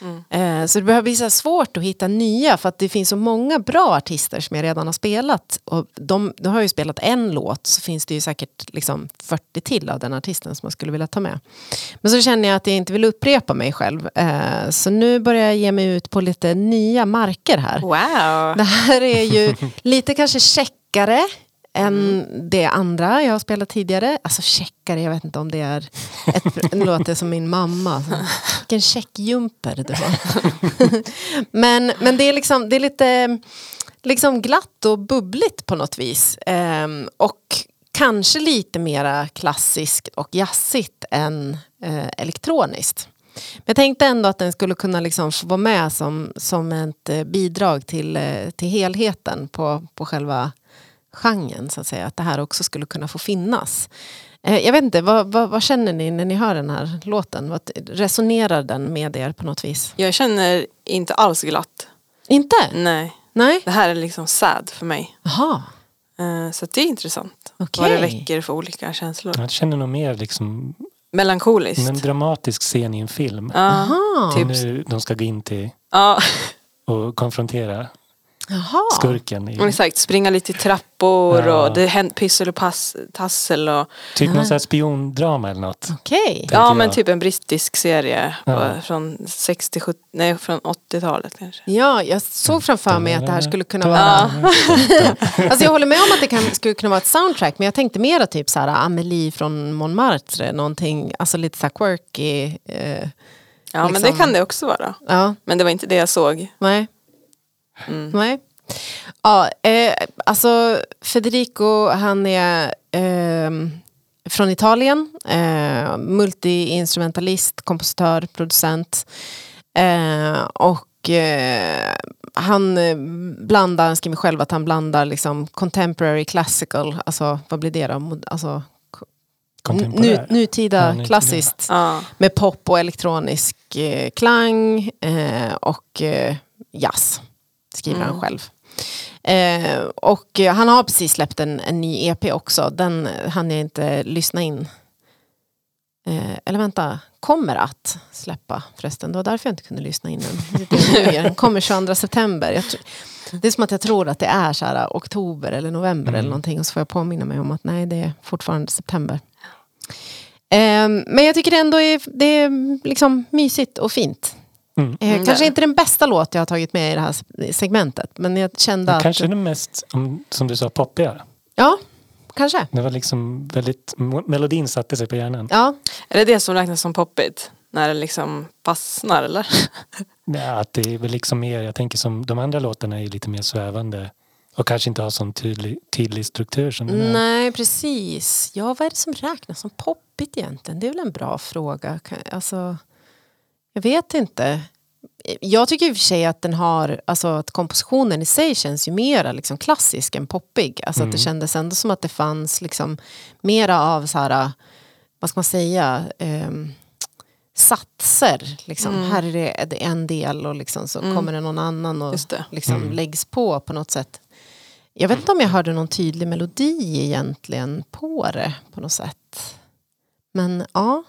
Mm. Så det börjar bli så svårt att hitta nya för att det finns så många bra artister som jag redan har spelat. Och de, de har ju spelat en låt så finns det ju säkert liksom 40 till av den artisten som man skulle vilja ta med. Men så känner jag att jag inte vill upprepa mig själv. Eh, så nu börjar jag ge mig ut på lite nya marker här. Wow! Det här är ju lite kanske checkare än det andra jag har spelat tidigare. Alltså checkare, jag vet inte om det är... Ett, det låter som min mamma. Vilken checkjumper du har. men, men det är liksom, det är lite liksom glatt och bubbligt på något vis. Ehm, och kanske lite mera klassiskt och jazzigt än eh, elektroniskt. Men jag tänkte ändå att den skulle kunna liksom vara med som, som ett eh, bidrag till, eh, till helheten på, på själva genren. Så att, säga. att det här också skulle kunna få finnas. Eh, jag vet inte, vad, vad, vad, känner ni när ni hör den här låten? Vad, resonerar den med er på något vis? Jag känner inte alls glatt. Inte? Nej. Nej? Det här är liksom sad för mig. Jaha. Uh, så det är intressant. Okay. Vad det väcker för olika känslor. Jag känner nog mer liksom Melankoliskt. En dramatisk scen i en film. Aha. Typ. Nu de ska gå in till ja. och konfrontera Jaha. skurken. I... Exakt, springa lite i trappor ja. och det händer pyssel och pass, tassel. Och... Typ någon sån här spiondrama eller något. Okej. Okay. Ja men typ en brittisk serie ja. från 60, 70, nej från 80-talet kanske. Ja, jag såg framför mig att det här skulle kunna vara... alltså jag håller med om att det kan, skulle kunna vara ett soundtrack men jag tänkte mera typ så här Amelie från Montmartre, någonting, alltså lite så här quirky. Eh, ja liksom. men det kan det också vara. Ja. Men det var inte det jag såg. Nej. Mm. Nej. Ja, eh, alltså Federico han är eh, från Italien. Eh, multi-instrumentalist, kompositör, producent. Eh, och eh, han blandar, han skriver själv att han blandar liksom contemporary classical, alltså vad blir det då? Alltså, nu, nutida ja, klassiskt ja. med pop och elektronisk eh, klang eh, och eh, jazz skriver mm. han själv. Eh, och han har precis släppt en, en ny EP också. Den hann jag inte lyssna in. Eh, eller vänta, kommer att släppa förresten. Det var därför jag inte kunde lyssna in den. Den kommer 22 september. Jag, det är som att jag tror att det är så här, oktober eller november mm. eller någonting. Och så får jag påminna mig om att nej, det är fortfarande september. Eh, men jag tycker ändå är, det är liksom mysigt och fint. Mm. Eh, mm. kanske inte den bästa låt jag har tagit med i det här segmentet. Men jag kände att... Kanske den mest, som du sa, poppiga. Ja, kanske. Det var liksom väldigt, melodin satte sig på hjärnan. Ja. Är det det som räknas som poppigt? När det liksom fastnar eller? ja, att det är väl liksom mer, jag tänker som de andra låtarna är lite mer svävande. Och kanske inte har sån tydlig, tydlig struktur som den Nej, precis. Ja, vad är det som räknas som poppigt egentligen? Det är väl en bra fråga. Alltså... Jag vet inte. Jag tycker i och för sig att den har, alltså att kompositionen i sig känns ju mera liksom klassisk än poppig. Alltså mm. att det mm. kändes ändå som att det fanns liksom mera av så här, vad ska man säga, eh, satser. Liksom. Mm. Här är det en del och liksom, så mm. kommer det någon annan och liksom mm. läggs på på något sätt. Jag vet inte om jag hörde någon tydlig melodi egentligen på det på något sätt. Men ja,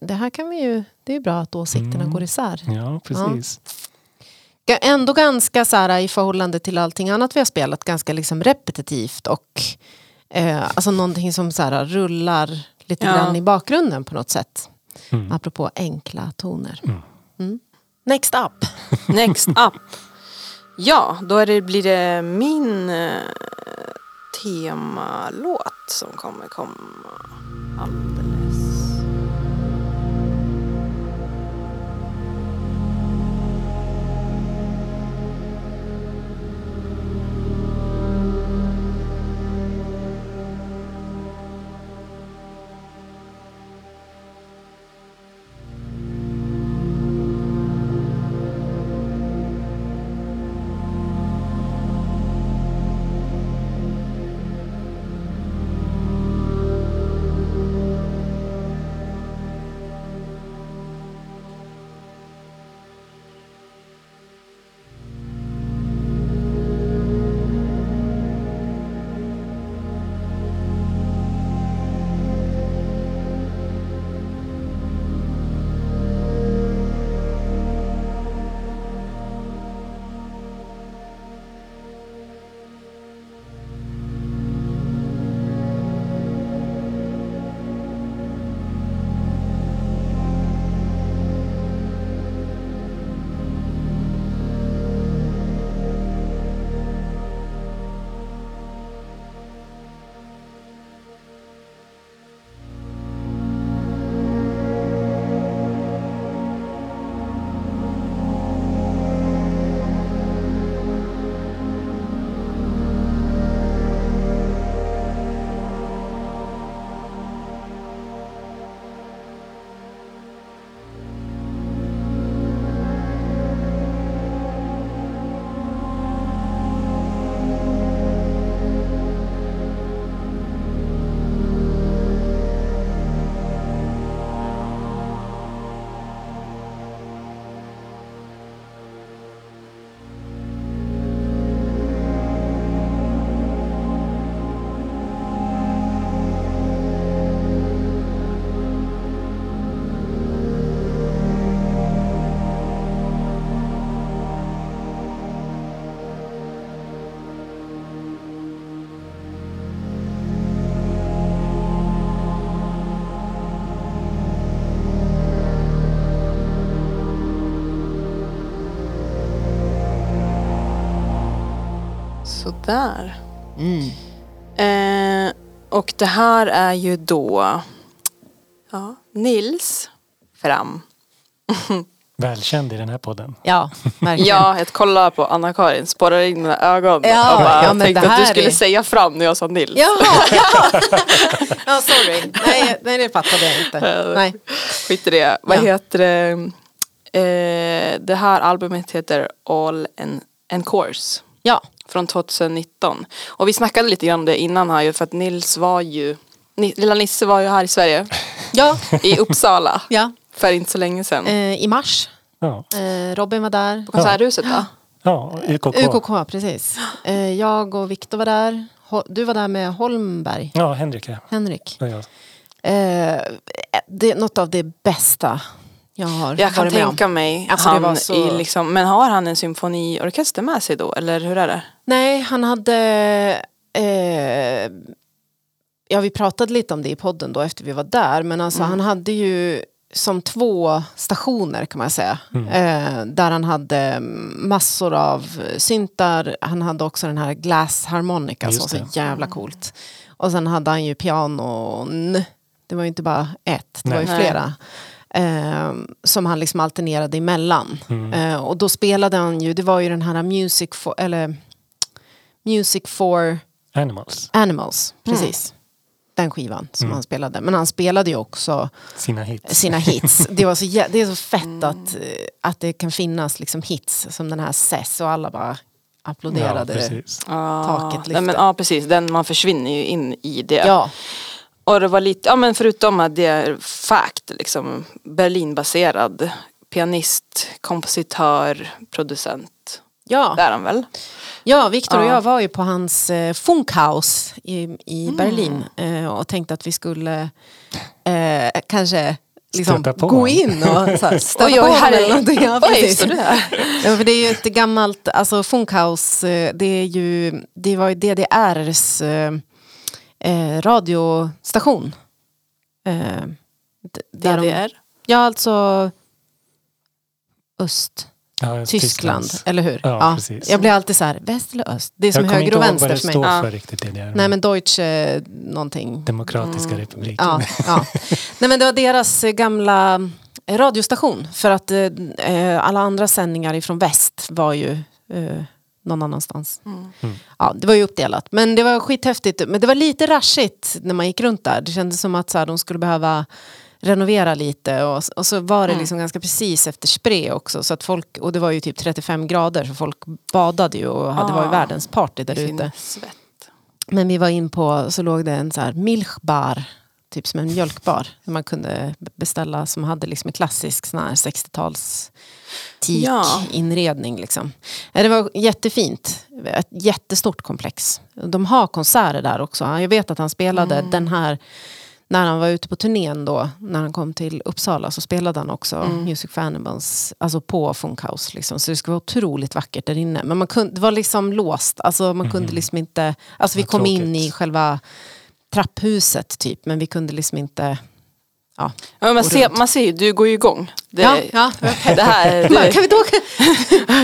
det här kan vi ju, det är bra att åsikterna mm. går isär. Ja, precis. Ja. Ändå ganska så här, i förhållande till allting annat vi har spelat, ganska liksom repetitivt och eh, alltså någonting som så här, rullar lite ja. grann i bakgrunden på något sätt. Mm. Apropå enkla toner. Mm. mm. Next up. Next up. Ja, då det, blir det min eh, temalåt som kommer komma alldeles Sådär. Mm. Eh, och det här är ju då ja, Nils Fram. Välkänd i den här podden. Ja, verkligen. Ja, jag kollar på Anna-Karin, spårar in mina ögon Ja, och bara ja, men tänkte det att du skulle är- säga Fram när jag sa Nils. Jaha, ja. ja, sorry. Nej, nej, det fattade jag inte. Nej. Skit i det. Vad Ja. heter det? Eh, det här albumet heter All en, en Course. Ja, Från 2019. Och vi snackade lite grann om det innan här ju för att Nils var ju Lilla Nisse var ju här i Sverige. ja, I Uppsala. ja. För inte så länge sedan. Eh, I mars. Ja, Eh, Robin var där. På Konserthuset va? ja UKK. UKK, precis. Eh, jag och Viktor var där. Du var där med Holmberg, Ja, Henrik ja. Henrik. Det är jag. Eh, det är något av det bästa jag har Jag kan varit med om. tänka mig Alltså, det han var så- i liksom, men har han en symfoniorkester med sig då eller hur är det? Nej, han hade... Eh, ja, vi pratade lite om det i podden då efter vi var där. Men alltså, han hade ju som två stationer kan man säga. Eh, där han hade massor av syntar. Han hade också den här glass harmonica som var så jävla coolt. Och sen hade han ju pianon. Det var ju inte bara ett, det var ju Nej. Eh, som han liksom alternerade emellan. Eh, och då spelade han ju, det var ju den här Music for, eller Music for Animals, Animals, precis. Den skivan som han spelade. Men han spelade ju också sina hits. sina hits. Det, var så, det är så fett att, eh, att det kan finnas liksom hits som den här Sess och alla bara Ja, applåderade. precis. Taket Nej, men, lyfte. ja precis, den, man försvinner ju in i det. Ja, Och det var lite, ja men förutom att det är fact, liksom Berlinbaserad pianist, kompositör, producent. ja. Det är han väl? ja Viktor och Ja. jag var ju på hans eh, Funkhaus i, i Berlin eh, och tänkte att vi skulle eh, kanske liksom, gå in och så här, stöta Oj, på oj, här är- eller någonting. Ja, Oj, precis. står du här? Ja, för det är ju ett gammalt, alltså Funkhaus, eh, det är ju, det var ju DDRs eh, eh, radiostation. Eh, där de- DDR? Ja, alltså öst, Ja, Tyskland, Tysklands. eller hur? Ja, precis. Jag blir alltid så här, väst eller öst? Det är som Jag kommer höger inte och ihåg vänster vad det för mig. står Ja. för riktigt. Det där. Nej men Deutsche någonting. Demokratiska republiken. Ja, ja. Nej men det var deras eh, gamla eh, radiostation. För att eh, eh, alla andra sändningar ifrån väst var ju eh, någon annanstans. Mm. Ja, det var ju uppdelat. Men det var skithäftigt. Men det var lite raschigt när man gick runt där. Det kändes som att så här, de skulle behöva renovera lite och, och så var det liksom ganska precis efter spre också så att folk, och det var ju typ 35 grader så folk badade ju och hade Ah. varit världens party där ute. Men vi var in på, så låg det en så här milchbar, typ som en mjölkbar. Där man kunde beställa som hade liksom en klassisk sån här 60-tals Ja. inredning liksom. Det var jättefint. Ett jättestort komplex. De har konserter där också. Jag vet att han spelade Mm. den här när han var ute på turnén då, när han kom till Uppsala så spelade han också Mm. Music for Animals, alltså på Funkhouse. Liksom. Så det skulle vara otroligt vackert där inne. Men man kunde, det var liksom låst, alltså man kunde liksom inte, alltså vi kom in tråkigt. i själva trapphuset typ, men vi kunde liksom inte, ja. Ja, man, ser, runt. man ser ju, du går ju igång. Det, ja, ja. det här, det, kan vi då åka,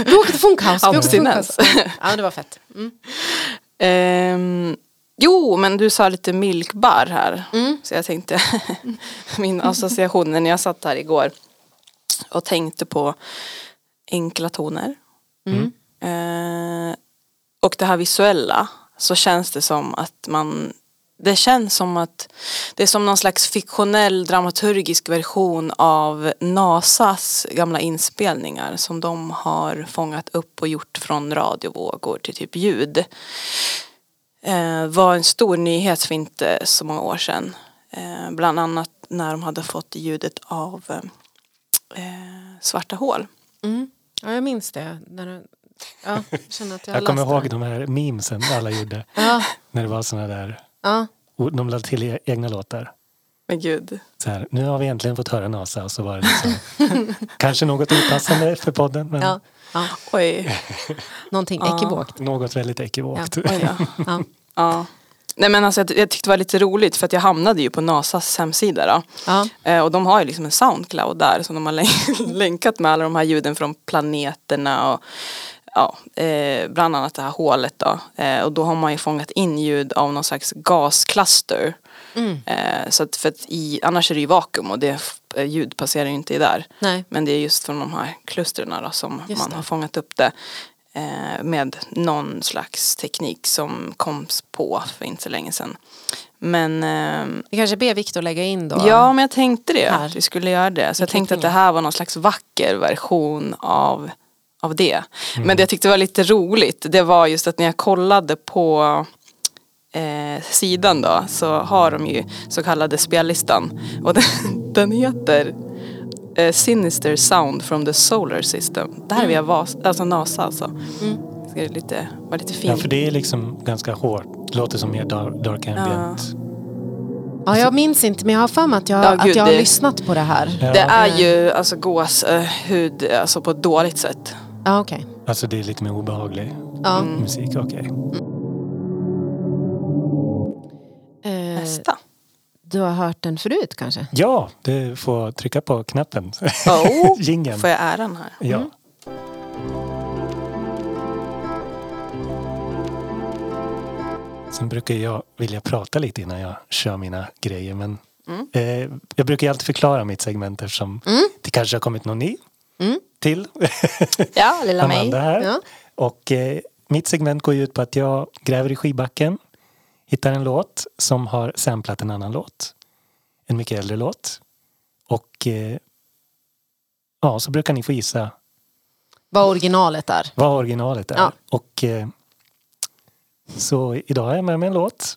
vi åker till Funkhouse? Vi åker till. Funkhouse. Ja, det var fett. Mm. Ehm, jo, men du sa lite milkbar här. Mm. Så jag tänkte, min association när jag satt här igår och tänkte på enkla toner. Mm. Eh, och det här visuella så känns det som att man det känns som att det är som någon slags fiktionell dramaturgisk version av NASAs gamla inspelningar som de har fångat upp och gjort från radiovågor till typ ljud. Eh, var en stor nyhet för inte så många år sedan. Eh, bland annat när de hade fått ljudet av eh, svarta hål. Mm. Ja, jag minns det. När du, ja, jag känner att jag, Jag kommer ihåg det. de här memesen alla gjorde. Ja, När det var såna där, ja. och de lade till e- egna låtar. Men gud. Så här, nu har vi äntligen fått höra NASA och så var det liksom, kanske något opassande för podden men Ja, ja. Oj. Någonting Ja. ekivokt. något väldigt ekivokt. Ja. Oj. Ja. Ja. Nej men alltså jag, jag tyckte det var lite roligt för att jag hamnade ju på NASAs hemsida då. Ja. Eh, och de har ju liksom en Soundcloud där som de har län- länkat med alla de här ljuden från planeterna och ja, eh, bland annat det här hålet då. Eh, och då har man ju fångat in ljud av någon slags gaskluster. Mm. Eh, så att för att i, annars är det ju vakuum och det eh, ljud passerar ju inte i där. Nej. Men det är just från de här klustren då som Just man det. har fångat upp det. Eh, med någon slags teknik som kom på för inte så länge sedan. Men ehm, Vi kanske ber Viktor lägga in då. Ja, men jag tänkte det. Här. Att vi skulle göra det. Så jag tänkte att det här var någon slags vacker version av, av det. Men det jag tyckte var lite roligt, det var just att när jag kollade på eh, sidan då, så har de ju så kallade spellistan. Och den, den heter eh, Sinister Sound from the Solar System. Det här är via Vas, alltså NASA alltså. Mm. Så det är lite, var lite Ja, fint. för det är liksom ganska hårt. Låter som mer dark, dark ambient. Ja, jag minns inte men jag har för mig att jag, Ja, att gud, jag har det- lyssnat på det här. Ja, Det är ju alltså gåshud alltså på ett dåligt sätt. Ja, okej. Alltså det är lite mer obehaglig Ja. musik. Okej. Eh, Nästa. du har hört den förut kanske? Ja, du får trycka på knappen. Oh, Jingeln. får jag äran här? Ja. Mm. Sen brukar jag vilja prata lite innan jag kör mina grejer. Men Mm. eh, jag brukar ju alltid förklara mitt segment eftersom Mm. det kanske har kommit någon ny Mm. till. Ja, lilla Amanda här. Ja. Och eh, mitt segment går ju ut på att jag gräver i skivbacken, hittar en låt som har samplat en annan låt. En mycket äldre låt. Och eh, ja, så brukar ni få gissa Vad originalet är. vad originalet är. Ja. Och eh, så idag har jag med mig en låt.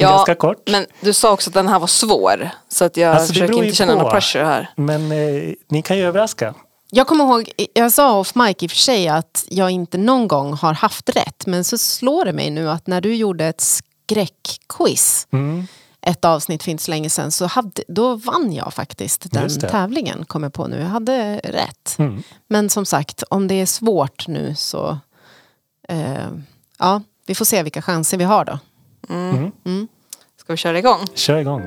Ja, Ganska kort. Men du sa också att den här var svår. Så att jag Alltså, försöker inte känna på. någon pressure här. Men eh, ni kan ju överraska. Jag kommer ihåg, jag sa off mic i och för sig att jag inte någon gång har haft rätt. Men så slår det mig nu att när du gjorde ett skräckquiz Mm. ett avsnitt så länge sedan så hade, då vann jag faktiskt den tävlingen, kommer jag på nu. Jag hade rätt. Mm. Men som sagt, om det är svårt nu så... Eh, ja, vi får se vilka chanser vi har då. Mm. Mm. Ska vi köra igång? Kör igång.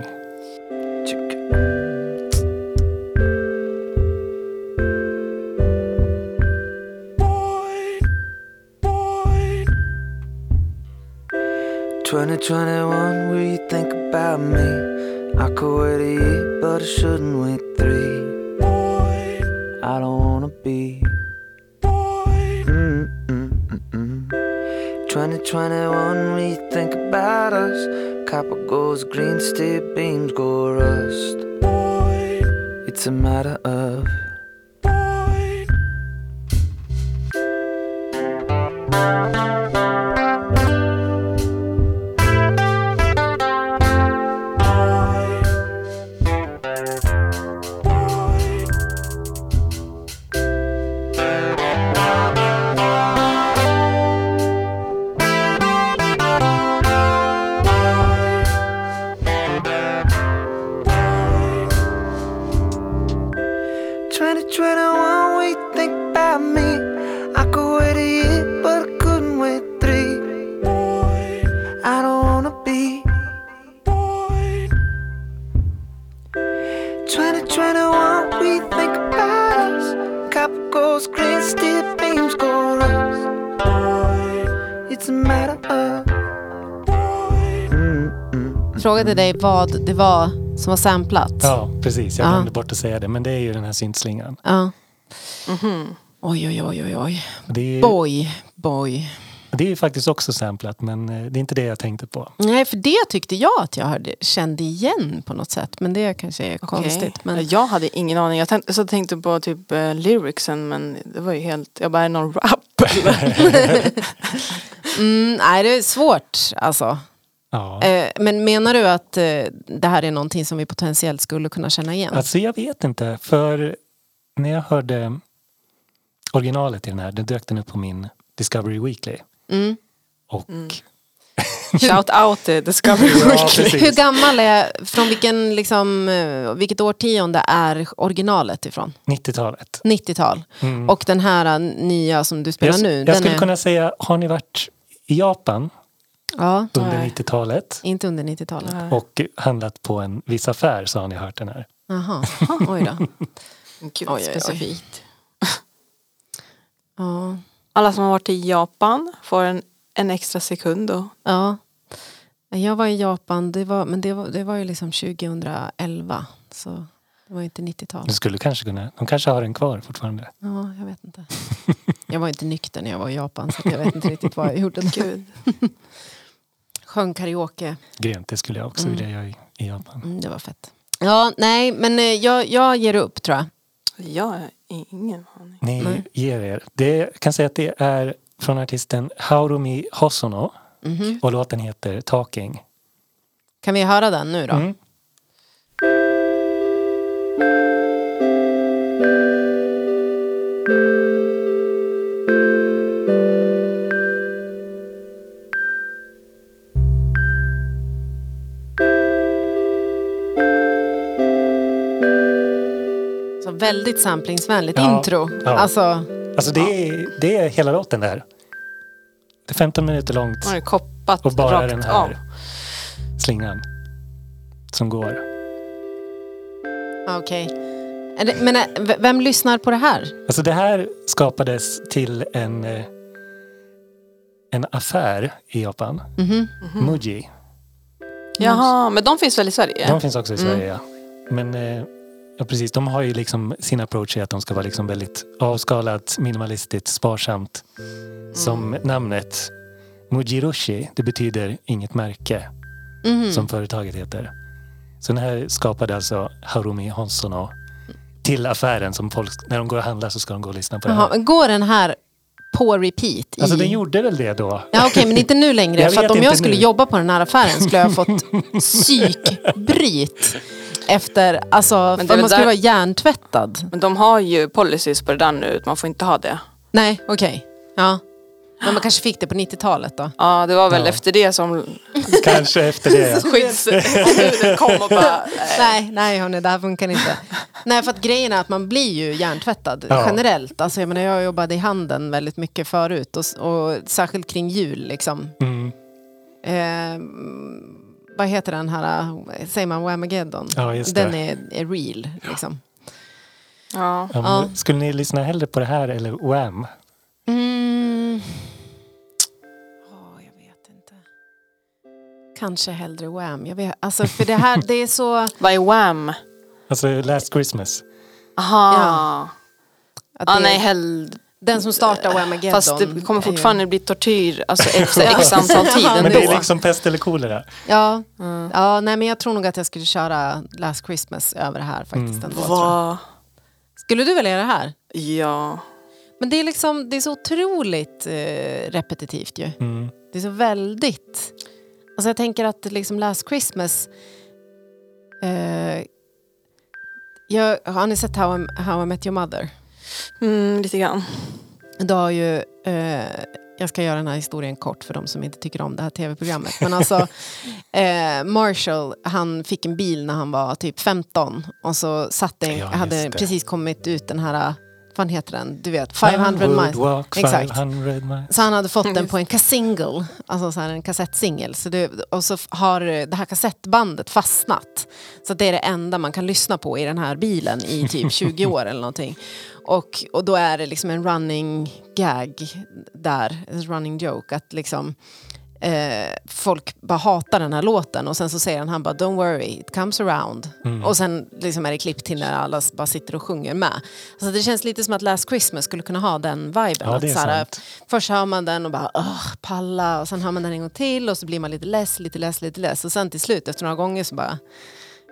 Twenty twenty one, will you think about me? I could wait a year, but I shouldn't wait three. I don't wanna be. 2021, will you think about us? Copper goes green, steel beams go rust. It's a matter of. Vad det var som var samplat. Ja, precis. Jag Ja. glömde bort att säga det. Men det är ju den här syntslingan. Ja. Mhm. Oj, oj, oj, oj, oj. Det är, Boy, boy. det är ju faktiskt också samplat, men eh, det är inte det jag tänkte på. Nej, för det tyckte jag att jag hörde, kände igen på något sätt. Men det kanske är konstigt. Okej. Men, Jag hade ingen aning. Jag tänkte, så tänkte på typ uh, lyricsen men det var ju helt, jag bara är det någon rap mm, nej, det är svårt alltså. Ja. Eh, men menar du att eh, det här är någonting som vi potentiellt skulle kunna känna igen? Alltså jag vet inte, för när jag hörde originalet i den här, då dök den upp på min Discovery Weekly. Mm. Och Shout out Discovery Ja, Weekly. precis. Hur gammal är, från vilken, liksom, eh, vilket årtionde är originalet ifrån? 90-talet. 90-tal. Mm. Och den här nya som du spelar jag, nu, jag den skulle är, kunna säga, har ni varit i Japan ja, under Nej. 90-talet inte under 90-talet. och handlat på en viss affär så har ni hört den här. Jaha, oj då. Gud, Oj, oj, oj. specifikt. Ja. Alla som har varit i Japan får en, en extra sekund då. ja. Jag var i Japan, det var, men det var, det var ju liksom 2011. Så det var ju inte 90-tal. Du skulle kanske kunna, de kanske har den kvar fortfarande. Ja, jag vet inte. Jag var inte nykter när jag var i Japan så jag vet inte riktigt vad jag gjorde. Gud. Sjöng karaoke. Grent, det skulle jag också Mm. vilja göra i, i Japan. Mm, det var fett. Ja, nej, men eh, jag, jag ger upp tror jag. Jag har ingen aning. Ni Nej. ger er. Det, jag kan säga att det är från artisten Haurumi Hosono Mhm. och låten heter Talking. Kan vi höra den nu då? Mm. Väldigt samplingsvänligt Ja, intro. ja. Alltså, Alltså det är, det är hela låten där. Det är 15 minuter långt Man har ju koppat och bara rakt den av. här slingan som går. okej. Är det- Men eh, vem lyssnar på det här? Alltså det här skapades till en, eh, en affär i Japan. Mhm. Muji. Jaha, men de finns väl i Sverige? De finns också i Mm. Sverige, ja. Men eh, ja, precis, de har ju liksom sin approach i att de ska vara liksom väldigt avskalat, minimalistiskt, sparsamt. Som namnet Mujirushi, det betyder inget märke, Mhm. som företaget heter. Så den här skapade alltså Harumi Honsono till affären som folk, när de går och handlar så ska de gå och lyssna på det Jaha, här. men går den här på repeat? Alltså i... den gjorde väl det då? Ja okej, men inte nu längre. För om jag skulle nu. jobba på den här affären skulle jag ha fått psykbryt. Efter, alltså, man skulle där- vara hjärntvättad. Men de har ju policies på det där nu, man får inte ha det. Nej, okej. Ja. Men man kanske fick det på 90-talet då. Ja, det var väl Ja. efter det som Kanske efter det. skyddsombuden kom och bara... Nej, nej hörni, det här funkar inte. Nej, för att grejen är att man blir ju hjärntvättad Ja. generellt. Alltså, jag, menar, jag jobbade i handeln väldigt mycket förut och, och särskilt kring jul. Liksom. Mm. Eh, vad heter den här, eh, säger man Whamageddon? Ja, just det. Den är, är real. Liksom. Ja. Ja. Skulle ni lyssna hellre på det här eller Wham? Mm. Åh, jag vet inte. Kanske hellre Wham. Jag vet, alltså, för det här, det är så... Vad är Wham? Alltså Last Christmas. Aha. Ja. Att Ah, det, nej, hell... den som startar Whamageddon. Fast det kommer fortfarande bli tortyr alltså efter x antal tid Men det är liksom pest eller kolera. Ja, Mm. ja nej, men jag tror nog att jag skulle köra Last Christmas över det här faktiskt. Mm. Ändå. Vad? Skulle du välja det här? Ja. Men det är, liksom, det är så otroligt eh, repetitivt ju. Mm. Det är så väldigt... Alltså jag tänker att liksom Last Christmas... Eh, jag, har ni sett How I, How I Met Your Mother? Mm, lite grann. Då har ju, eh, jag ska göra den här historien kort för de som inte tycker om det här tv-programmet. Men alltså, eh, Marshall, han fick en bil när han var typ 15. Och så satt en, Ja, hade det. precis kommit ut den här, vad heter den? Du vet, 500 I would miles. walk Exakt. 500 miles. Så han hade fått den på en kassingle, alltså så här en kassettsingel. Så det, och så har det här kassettbandet fastnat. Så det är det enda man kan lyssna på i den här bilen i typ 20 år eller någonting. Och, och då är det liksom en running gag där, en running joke. Att liksom eh, folk bara hatar den här låten och sen så säger han, han bara don't worry, it comes around. Mm. Och sen liksom är det klipp till när alla bara sitter och sjunger med. Så det känns lite som att Last Christmas skulle kunna ha den viben. Ja, att det är så här, sant. Först hör man den och bara Åh, palla och sen hör man den en gång till och så blir man lite less, lite less, lite less och sen till slut efter några gånger så bara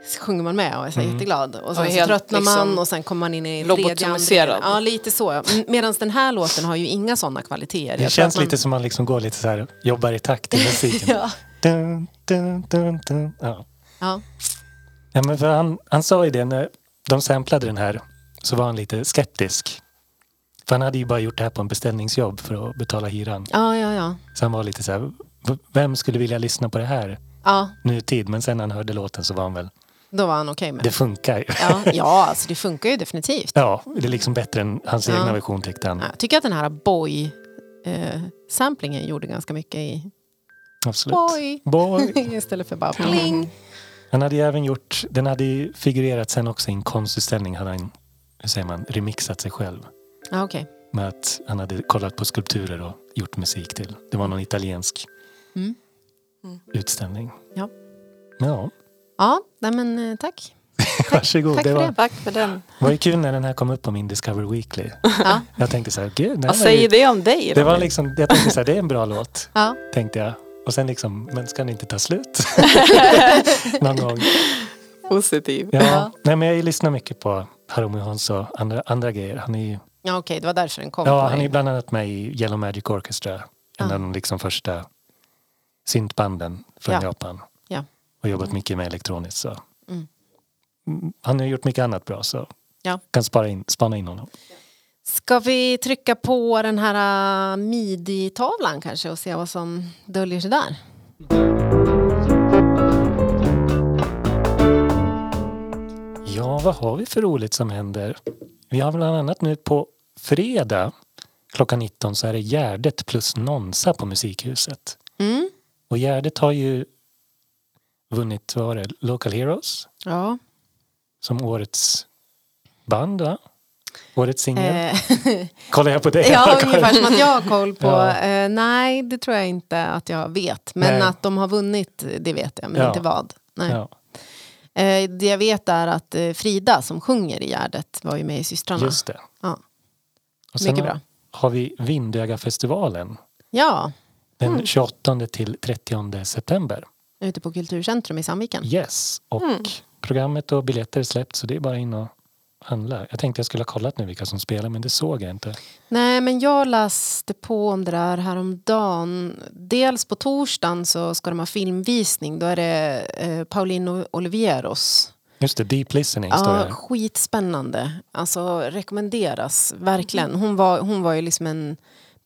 så sjunger man med och är så Mm. jätteglad. Och sen Och så tröttnar man liksom och sen kommer man in i tredje lobotomiserad. Ja, lite så. Medan den här låten har ju inga sådana kvaliteter. Det Jag känns man- lite som man liksom går lite så här, jobbar i takt till musiken. Ja. dun, dun, dun, dun. Ja. Ja. Ja, men för han, han sa ju det när de samplade den här så var han lite skeptisk. För han hade ju bara gjort det här på en beställningsjobb för att betala hyran. ja, ja, ja. Så han var lite så här, "V- vem skulle vilja lyssna på det här Ja, nutid? Men sen när han hörde låten så var han väl, då var han okej med det det. funkar ju. Ja, ja, alltså det funkar ju definitivt. Ja, det är liksom bättre än hans Ja. egna version tyckte han. Ja, Jag tycker att den här boy-samplingen gjorde ganska mycket i Absolut. boy Boy. istället för bara pling. Han hade ju även gjort, den hade ju figurerat sen också i en konstutställning. Hade han, hur säger man, remixat sig själv. Ja, okej. med att han hade kollat på skulpturer och gjort musik till. Det var någon italiensk Mm. Mm. utställning. Ja. Ja, Ja, nej men eh, tack. varsågod. tack det för var, det. Tack för den. var ju kul när den här kom upp på min Discover Weekly. Ja, Jag tänkte så här, gud, Vad var ju- säger det om dig Det var liksom, jag tänkte så här, det är en bra låt, ja. tänkte jag. Och sen liksom, men ska den inte ta slut? Någon gång. Positiv. Ja. Ja. Nej, men jag lyssnar mycket på Harumu Honso och andra, andra grejer. Han är ju, ja okej, det var därför den kom. ja, han är mig. ju bland annat med i Yellow Magic Orchestra. En av de liksom första syntbanden från Ja. Japan. Ja. Och jobbat mycket med elektroniskt. Så. Mm. Mm, Han har gjort mycket annat bra så Ja. kan spara in, spana in honom. Ska vi trycka på den här uh, midi-tavlan kanske och se vad som döljer sig där? Ja, vad har vi för roligt som händer? Vi har bland annat nu på fredag klockan 19 så är det Gärdet plus Nonsa på Musikhuset. Mm. Och Gärdet har ju vunnit, vad var det, Local Heroes Ja. som årets band va? Årets singel. Eh, Kollar jag på dig? ja, ungefär som att jag har koll på. Ja. Eh, nej, det tror jag inte att jag vet. Men Nej. att de har vunnit, det vet jag. Men Ja. inte vad. Nej. Ja, Eh, det jag vet är att eh, Frida som sjunger i Gärdet var ju med i Systrarna. just det. Ja. Och Mycket bra. har vi Vindögafestivalen Ja, den Mm. 28 till 30 september. Ute på Kulturcentrum i Sandviken. Yes, och Mm. programmet och biljetter är släppt så det är bara in och handla. Jag tänkte jag skulle ha kollat nu vilka som spelar men det såg jag inte. Nej, men jag läste på om det där häromdagen. Dels på torsdagen så ska de ha filmvisning. Då är det eh, Paulino Olivieros. Just det, Deep Listening Ja, skitspännande. Alltså rekommenderas verkligen. Hon var, hon var ju liksom en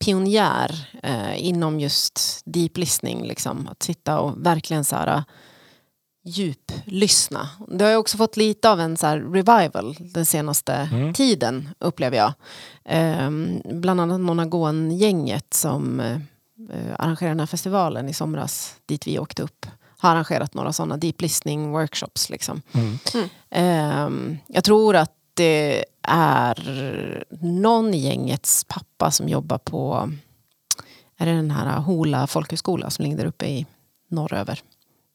pionjär eh, inom just deep listening. Liksom. Att sitta och verkligen så här eh, djuplyssna. Det har ju också fått lite av en så här revival den senaste Mm. tiden upplever jag. Ehm, bland annat Monagon-gänget som eh, eh, arrangerade den här festivalen i somras dit vi åkte upp har arrangerat några sådana deep listening workshops. Liksom. Mm. Ehm, jag tror att det är någon i gängets pappa som jobbar på är det den här Hola folkhögskola som ligger där uppe i norröver.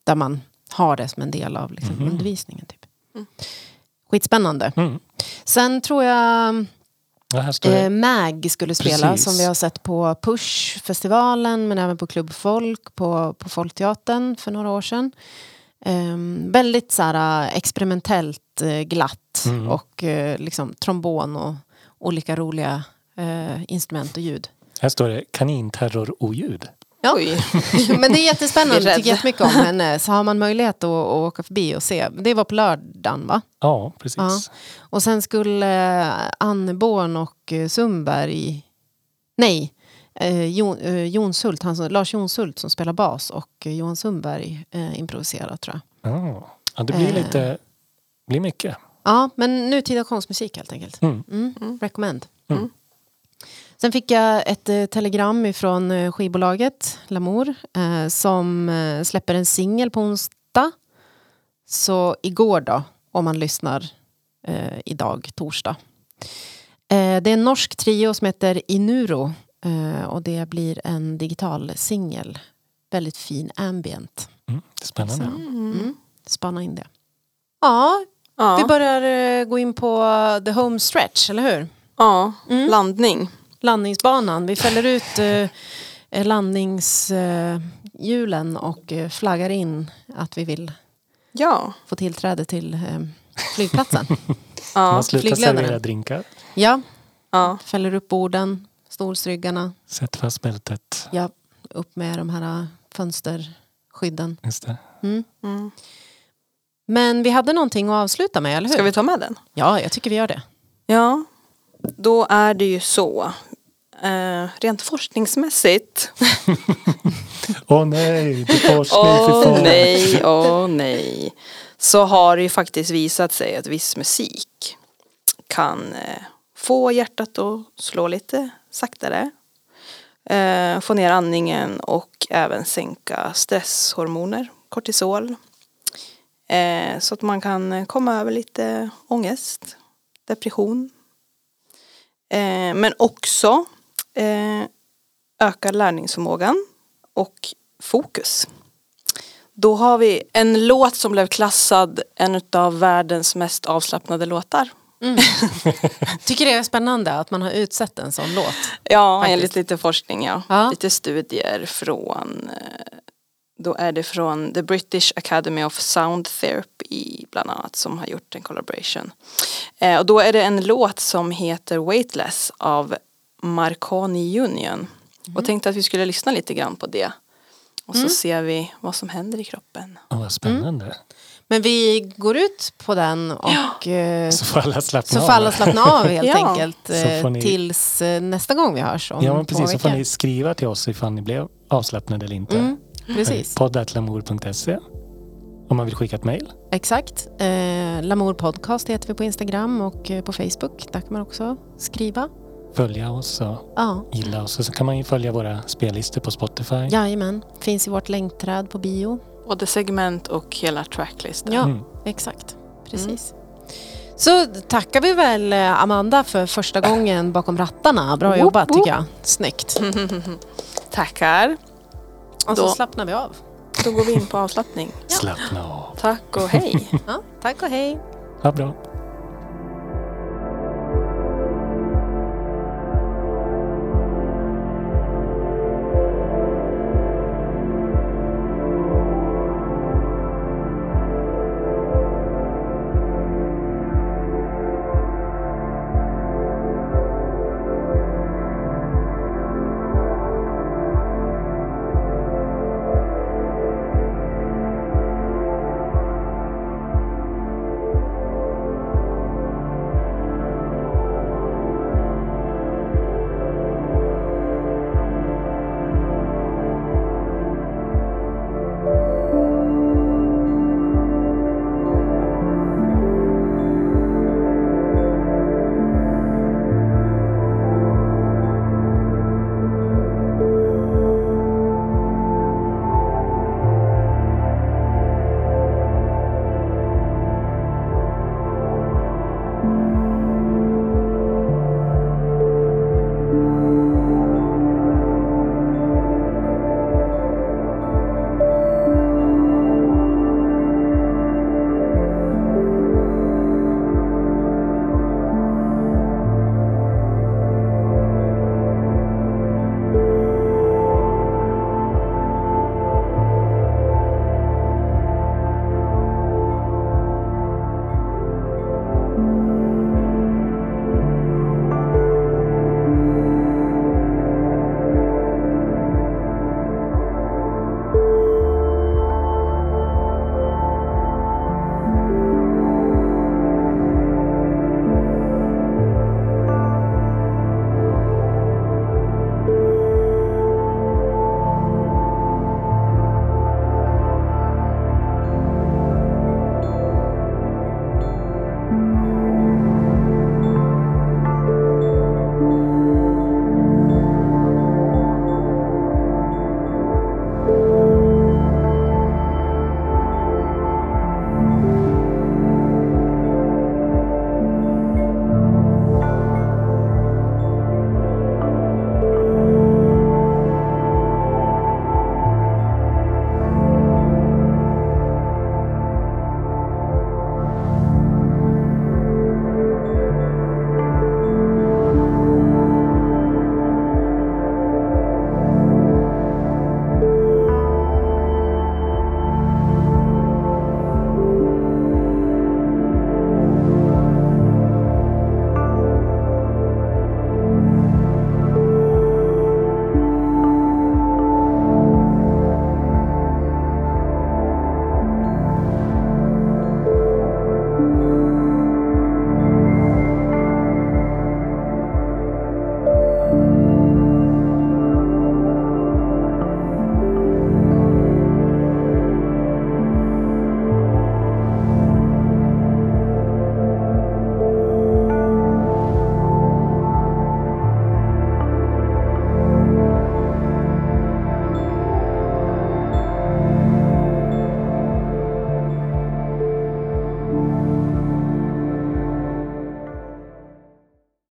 Där man har det som en del av liksom, Mhm. undervisningen. Typ. Skitspännande. Mm. Sen tror jag Ja, eh, Mag skulle spela Precis. som vi har sett på Push-festivalen men även på Klubb Folk på, på Folkteatern för några år sedan. Ehm, väldigt så här, eh, experimentellt eh, glatt Mm. och eh, liksom trombon och olika roliga eh, instrument och ljud. Här står det kaninterror-oljud. Ja. Oj. Men det är jättespännande, jag tycker jättemycket om henne. Så har man möjlighet att, att åka förbi och se. Det var på lördagen va? Ja, precis. Ja. Och sen skulle eh, Anne Born och eh, Sundberg, nej, eh, Jon, eh, Jonshult, han, som- Lars Jonshult som spelar bas och eh, Johan Sundberg eh, improviserar tror jag. Ja. ja, det blir Eh. lite, blir mycket. Ja, men nutida konstmusik helt enkelt. Mm. Mm. Recommend. Mm. Sen fick jag ett eh, telegram ifrån eh, skivbolaget Lamour eh, som eh, släpper en singel på onsdag. Så igår då, om man lyssnar idag, torsdag. Det är en norsk trio som heter Inuro och det blir en digital singel. Väldigt fin ambient. Mm. det är Spännande. Så, mm. Spana in det. Ja, Ja. vi börjar eh, gå in på the home stretch, eller hur? ja. Mm. Landning. Landningsbanan. Vi fäller ut eh, landningshjulen och eh, flaggar in att vi vill Ja. få tillträde till eh, flygplatsen. Ja. Man slutar servera drinkar. ja, ja. fäller upp borden, stolsryggarna. Sätt fast bältet. Ja, upp med de här eh, fönsterskydden. Just det. Mm. Mm. Men vi hade någonting att avsluta med, eller hur? Ska vi ta med den? Ja, jag tycker vi gör det. Ja. Då är det ju så. Eh, rent forskningsmässigt. Åh nej, det är forskning Åh fan. nej, åh nej. Så har det ju faktiskt visat sig att viss musik kan eh, få hjärtat att slå lite saktare. Eh, få ner andningen och även sänka stresshormoner, kortisol. Eh, så att man kan komma över lite ångest, depression. Eh, men också eh, ökar lärningsförmågan och fokus. Då har vi en låt som blev klassad en av världens mest avslappnade låtar. Tycker det är spännande att man har utsett en sån låt. Ja, Faktiskt. enligt lite forskning ja. Ja. Lite studier från eh, då är det från The British Academy of Sound Therapy bland annat som har gjort en collaboration. Eh, och då är det en låt som heter Weightless av Marconi Union. Och tänkte att vi skulle lyssna lite grann på det. Och så ser vi vad som händer i kroppen. Åh, vad spännande. Men vi går ut på den och eh, Så får alla slappna så av. får alla slappna av helt Ja. enkelt eh, ni- tills eh, nästa gång vi hörs om Ja, men precis. Så får ni skriva till oss ifall ni blev avslappnade eller inte. Mm, precis, Poddatlamour.se om man vill skicka ett mejl. exakt. Eh, Lamour podcast heter vi på Instagram och eh, på Facebook. Där kan man också skriva. Följa oss och Ja, gilla oss. Och så kan man ju följa våra spellistor på Spotify. jajamän. Finns i vårt länkträd på bio. Både segment och hela tracklistan. Ja, Mm. exakt. Precis. Så tackar vi väl eh, Amanda för första gången bakom rattarna. Bra jobbat tycker jag. Snyggt. Tackar. Och så Då- slappnar vi av. Då går vi in på avslappning. Slappna av. Tack och hej. Ja, tack och hej. Ha bra.